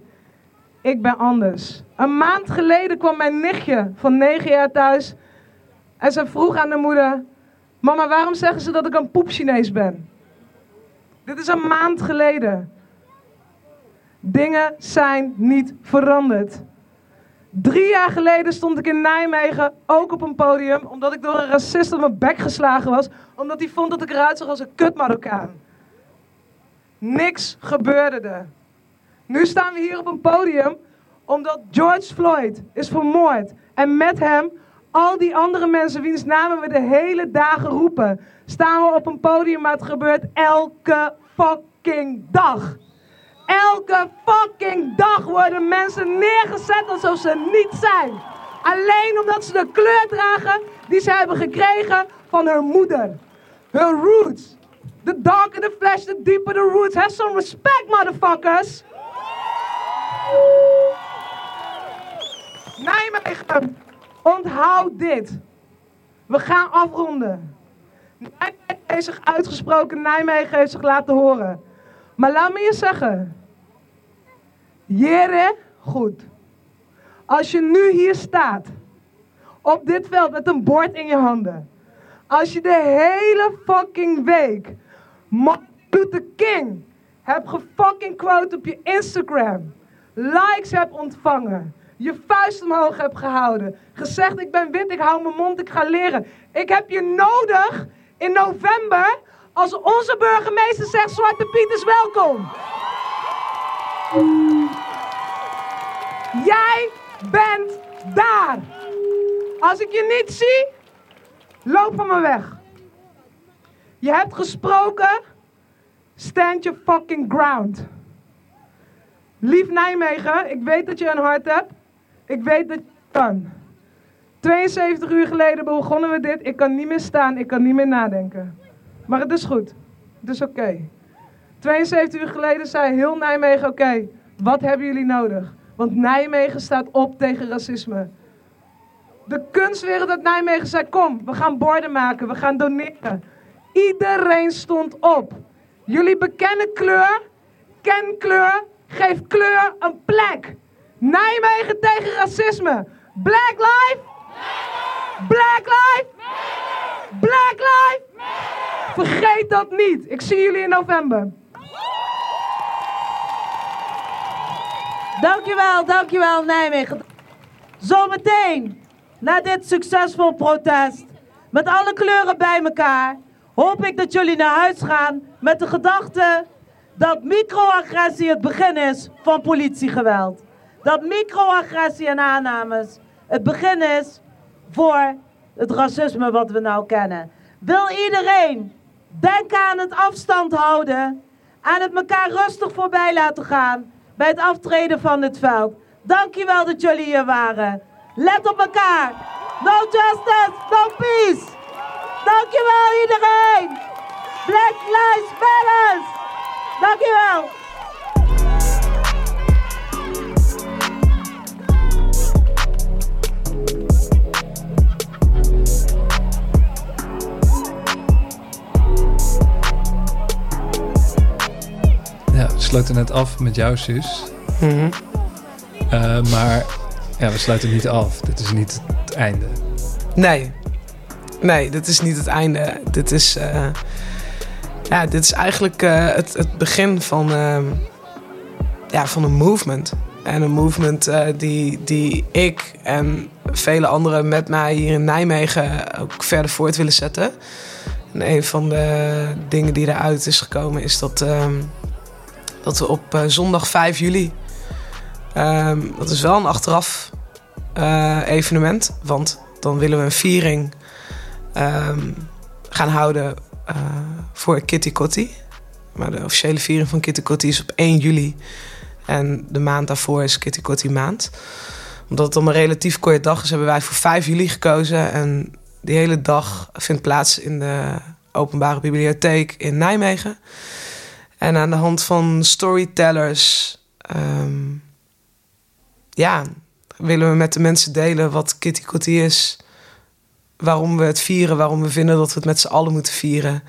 ik ben anders. Een maand geleden kwam mijn nichtje van 9 jaar thuis en ze vroeg aan de moeder, mama, waarom zeggen ze dat ik een poep-Chinees ben? Dit is een maand geleden. Dingen zijn niet veranderd. Drie jaar geleden stond ik in Nijmegen ook op een podium. Omdat ik door een racist op mijn bek geslagen was. Omdat hij vond dat ik eruit zag als een kut Marokkaan. Niks gebeurde er. Nu staan we hier op een podium omdat George Floyd is vermoord. En met hem al die andere mensen wiens namen we de hele dagen roepen. Staan we op een podium, maar het gebeurt elke fucking dag. Elke fucking dag worden mensen neergezet alsof ze niet zijn. Alleen omdat ze de kleur dragen die ze hebben gekregen van hun moeder. Hun roots. The darker the flesh, the deeper the roots. Have some respect, motherfuckers. Nijmegen, onthoud dit. We gaan afronden. Nijmegen heeft zich uitgesproken, Nijmegen heeft zich laten horen. Maar laat me je zeggen. Jere, goed. Als je nu hier staat, op dit veld met een bord in je handen. Als je de hele fucking week Martin Luther King hebt gefucking quote op je Instagram. Likes hebt ontvangen. Je vuist omhoog hebt gehouden. Gezegd ik ben wit, ik hou mijn mond, ik ga leren. Ik heb je nodig in november als onze burgemeester zegt Zwarte Piet is welkom. Jij bent daar. Als ik je niet zie, loop van me weg. Je hebt gesproken. Stand your fucking ground. Lief Nijmegen, ik weet dat je een hart hebt. Ik weet dat je kan. 72 uur geleden begonnen we dit. Ik kan niet meer staan, ik kan niet meer nadenken. Maar het is goed. Het is oké. 72 uur geleden zei heel Nijmegen: Oké, wat hebben jullie nodig? Want Nijmegen staat op tegen racisme. De kunstwereld uit Nijmegen zei: Kom, we gaan borden maken, we gaan doneren. Iedereen stond op. Jullie bekennen kleur, ken kleur, geef kleur een plek. Nijmegen tegen racisme. Black life. Black life. Black life. Vergeet dat niet. Ik zie jullie in november. Dankjewel, dankjewel Nijmegen. Zometeen, na dit succesvol protest, met alle kleuren bij elkaar, hoop ik dat jullie naar huis gaan met de gedachte dat microagressie het begin is van politiegeweld. Dat microagressie en aannames het begin is voor het racisme wat we nou kennen. Wil iedereen denken aan het afstand houden, aan het elkaar rustig voorbij laten gaan bij het aftreden van het veld. Dankjewel dat jullie hier waren. Let op elkaar. No justice, no peace. Dankjewel iedereen. Black Lives Matter. Dankjewel. Ja, we sluiten net af met jouw zus. Mhm. Eh, maar ja, we sluiten niet af. Dit is niet het einde. Nee. Nee, dit is niet het einde. Dit is, eh, ja, dit is eigenlijk eh, het, het begin van, ehm, ja, van een movement. En een movement eh, die, die ik en vele anderen met mij hier in Nijmegen ook verder voort willen zetten. En een van de dingen die eruit is gekomen is dat, ehm, dat we op zondag 5 juli. ehm, dat is wel een achteraf evenement, want dan willen we een viering ehm, gaan houden eh, voor Kitty Kotti. Maar de officiële viering van Kitty Kotti is op 1 juli. En de maand daarvoor is Kitty Kotti maand. Omdat het om een relatief korte dag is, hebben wij voor 5 juli gekozen. En die hele dag vindt plaats in de openbare bibliotheek in Nijmegen. En aan de hand van storytellers... ehm, ja, willen we met de mensen delen wat Kitty Kotti is. Waarom we het vieren, waarom we vinden dat we het met z'n allen moeten vieren.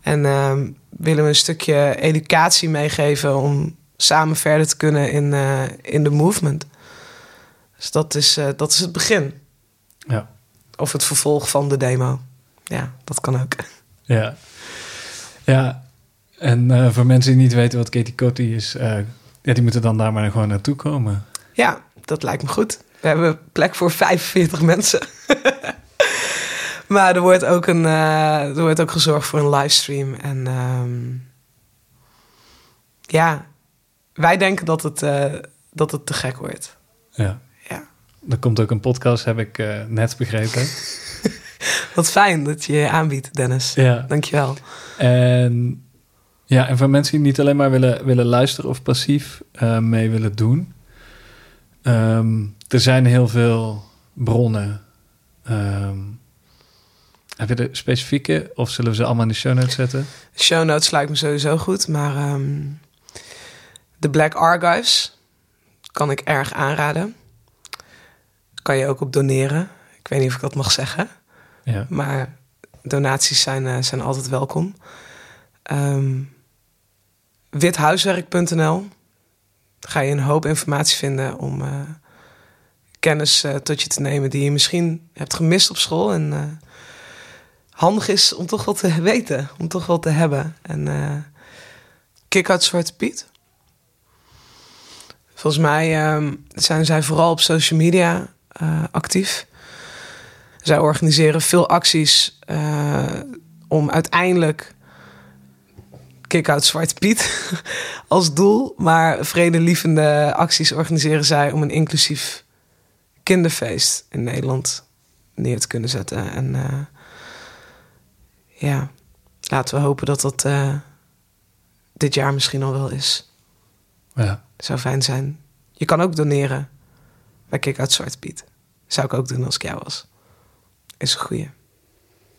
En ehm, willen we een stukje educatie meegeven om samen verder te kunnen in, eh, in de movement. Dus dat is, eh, dat is het begin. Ja. Of het vervolg van de demo. Ja, dat kan ook. Ja. Ja. En eh, voor mensen die niet weten wat Katie Coty is, ja, die moeten dan daar maar gewoon naartoe komen. Ja, dat lijkt me goed. We hebben plek voor 45 mensen. maar er wordt ook, een, eh, er wordt ook gezorgd voor een livestream. En ehm, ja, wij denken dat het, eh, dat het te gek wordt. Ja. Ja. Er komt ook een podcast, heb ik eh, net begrepen. Wat fijn dat je je aanbiedt, Dennis. Ja. Dankjewel. En ja, en voor mensen die niet alleen maar willen, willen luisteren of passief mee willen doen. ehm, er zijn heel veel bronnen. Ehm, heb je de specifieke of zullen we ze allemaal in de show notes zetten? Show notes lijkt me sowieso goed, maar ehm, de Black Archives kan ik erg aanraden. Kan je ook op doneren. Ik weet niet of ik dat mag zeggen. Ja. Maar donaties zijn, eh, zijn altijd welkom. Ehm withuiswerk.nl ga je een hoop informatie vinden om eh, kennis eh, tot je te nemen die je misschien hebt gemist op school. En handig is om toch wel te weten, om toch wel te hebben. En eh Kick Out Zwarte Piet. Volgens mij ehm, zijn zij vooral op social media eh, actief. Zij organiseren veel acties eh, om uiteindelijk Kick-out Zwarte Piet als doel. Maar vredelievende acties organiseren zij om een inclusief kinderfeest in Nederland neer te kunnen zetten. En ja, laten we hopen dat dat eh, dit jaar misschien al wel is. Ja. Zou fijn zijn. Je kan ook doneren bij Kick-out Zwarte Piet. Zou ik ook doen als ik jou was. Is een goeie.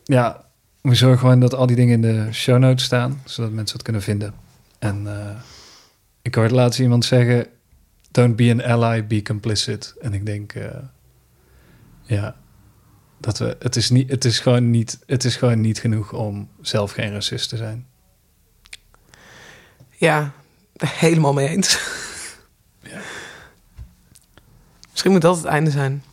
Ja, we zorgen gewoon dat al die dingen in de show notes staan, zodat mensen het kunnen vinden. En eh, ik hoorde laatst iemand zeggen: Don't be an ally, be complicit. En ik denk, eh, ja, dat we, het is niet, het is gewoon niet, het is gewoon niet genoeg om zelf geen racist te zijn. Ja, helemaal mee eens. Misschien moet dat het einde zijn.